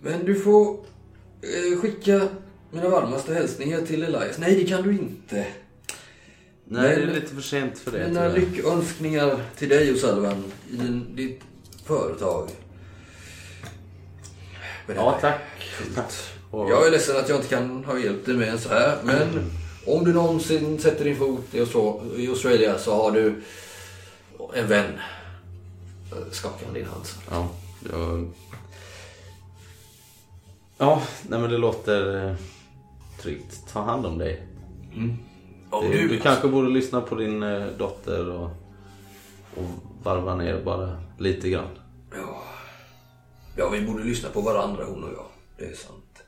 men du får eh, skicka mina varmaste hälsningar till Elias. Nej, det kan du inte. Nej, det är Men- lite för sent för det Mina lyckönskningar till dig och Sullivan i din, ditt företag. Det Ja, här- tack. tack. Och, Jag är ledsen att jag inte kan ha hjälpt dig med så här, men om du någonsin sätter din fot i Austra- i Australien så har du en vän. Skakar om din hand. så. Ja, jag... Ja, nej men det låter eh, tryggt. Ta hand om dig. Och Du, du, du kanske borde lyssna på din eh, dotter och, och varva ner bara lite grann. Ja. Ja, vi borde lyssna på varandra hon och jag. Det är sant.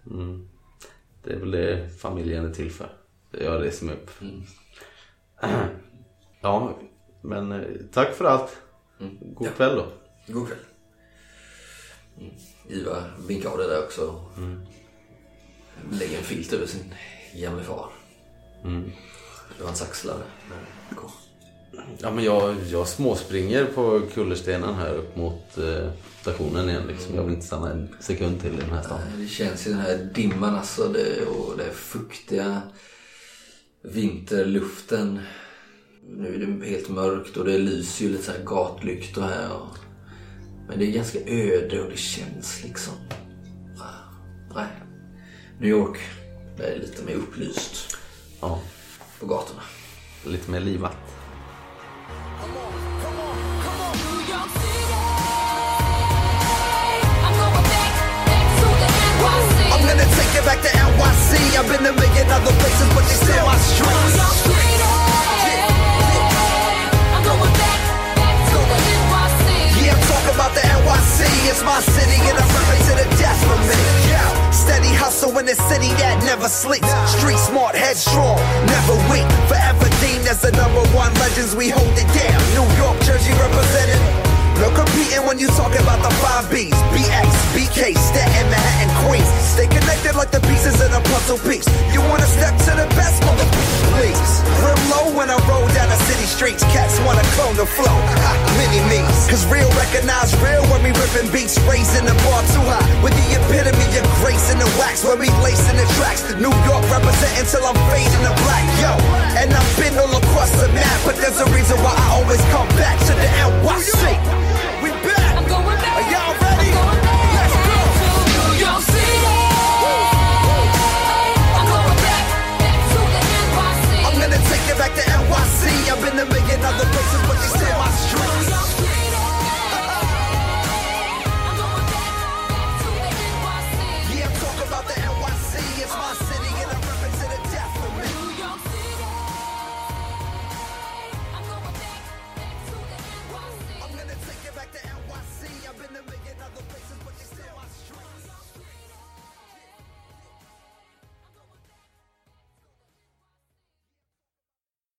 Det är väl det familjen är till för. Jag reser mig upp. [CLEARS THROAT] Ja, men eh, tack för allt. God Ja. kväll då. God kväll. Mm. Iva vinkar av det där också. Lägger en filt över sin gamle far. Mm. Det var hans axlar. när det kom. Ja, men jag, jag småspringer på kullerstenen här upp mot eh, stationen igen. Liksom. Jag vill inte stanna en sekund till i den här stan. Det känns i den här dimman alltså. Det, och det fuktiga vinterluften. Nu är det helt mörkt och det lyser ju lite så här gatlyktor här. Och, men det är ganska öde och det känns liksom... Ah, Nej. New York det är lite mer upplyst Ja, på gatorna. lite mer livat. Back to NYC. I've been to a million other places, but they still my streets. York City. I'm going back, back to NYC. Yeah, I'm talking about the NYC. It's my city, and I'm repping to the death for me. Yeah, steady hustle in the city that never sleeps. Street smart, headstrong, never weak. Forever deemed as the number one legends. We hold it down. New York, Jersey represented. No competing when you talk about the five B's. BX, BK, Staten, Manhattan, Queens. Stay connected like the pieces in a puzzle piece. You wanna step to the best, motherfucker, please. Real low when I roll down the city streets. Cats wanna clone the flow. Mini me's. Cause real recognize real when we ripping beats. Raising the bar too high. With the epitome of grace in the wax. When we lacing the tracks. The New York representing till I'm fading the black. Yo, and I've been all across the map. But there's a reason why I always come back to the NYC going back.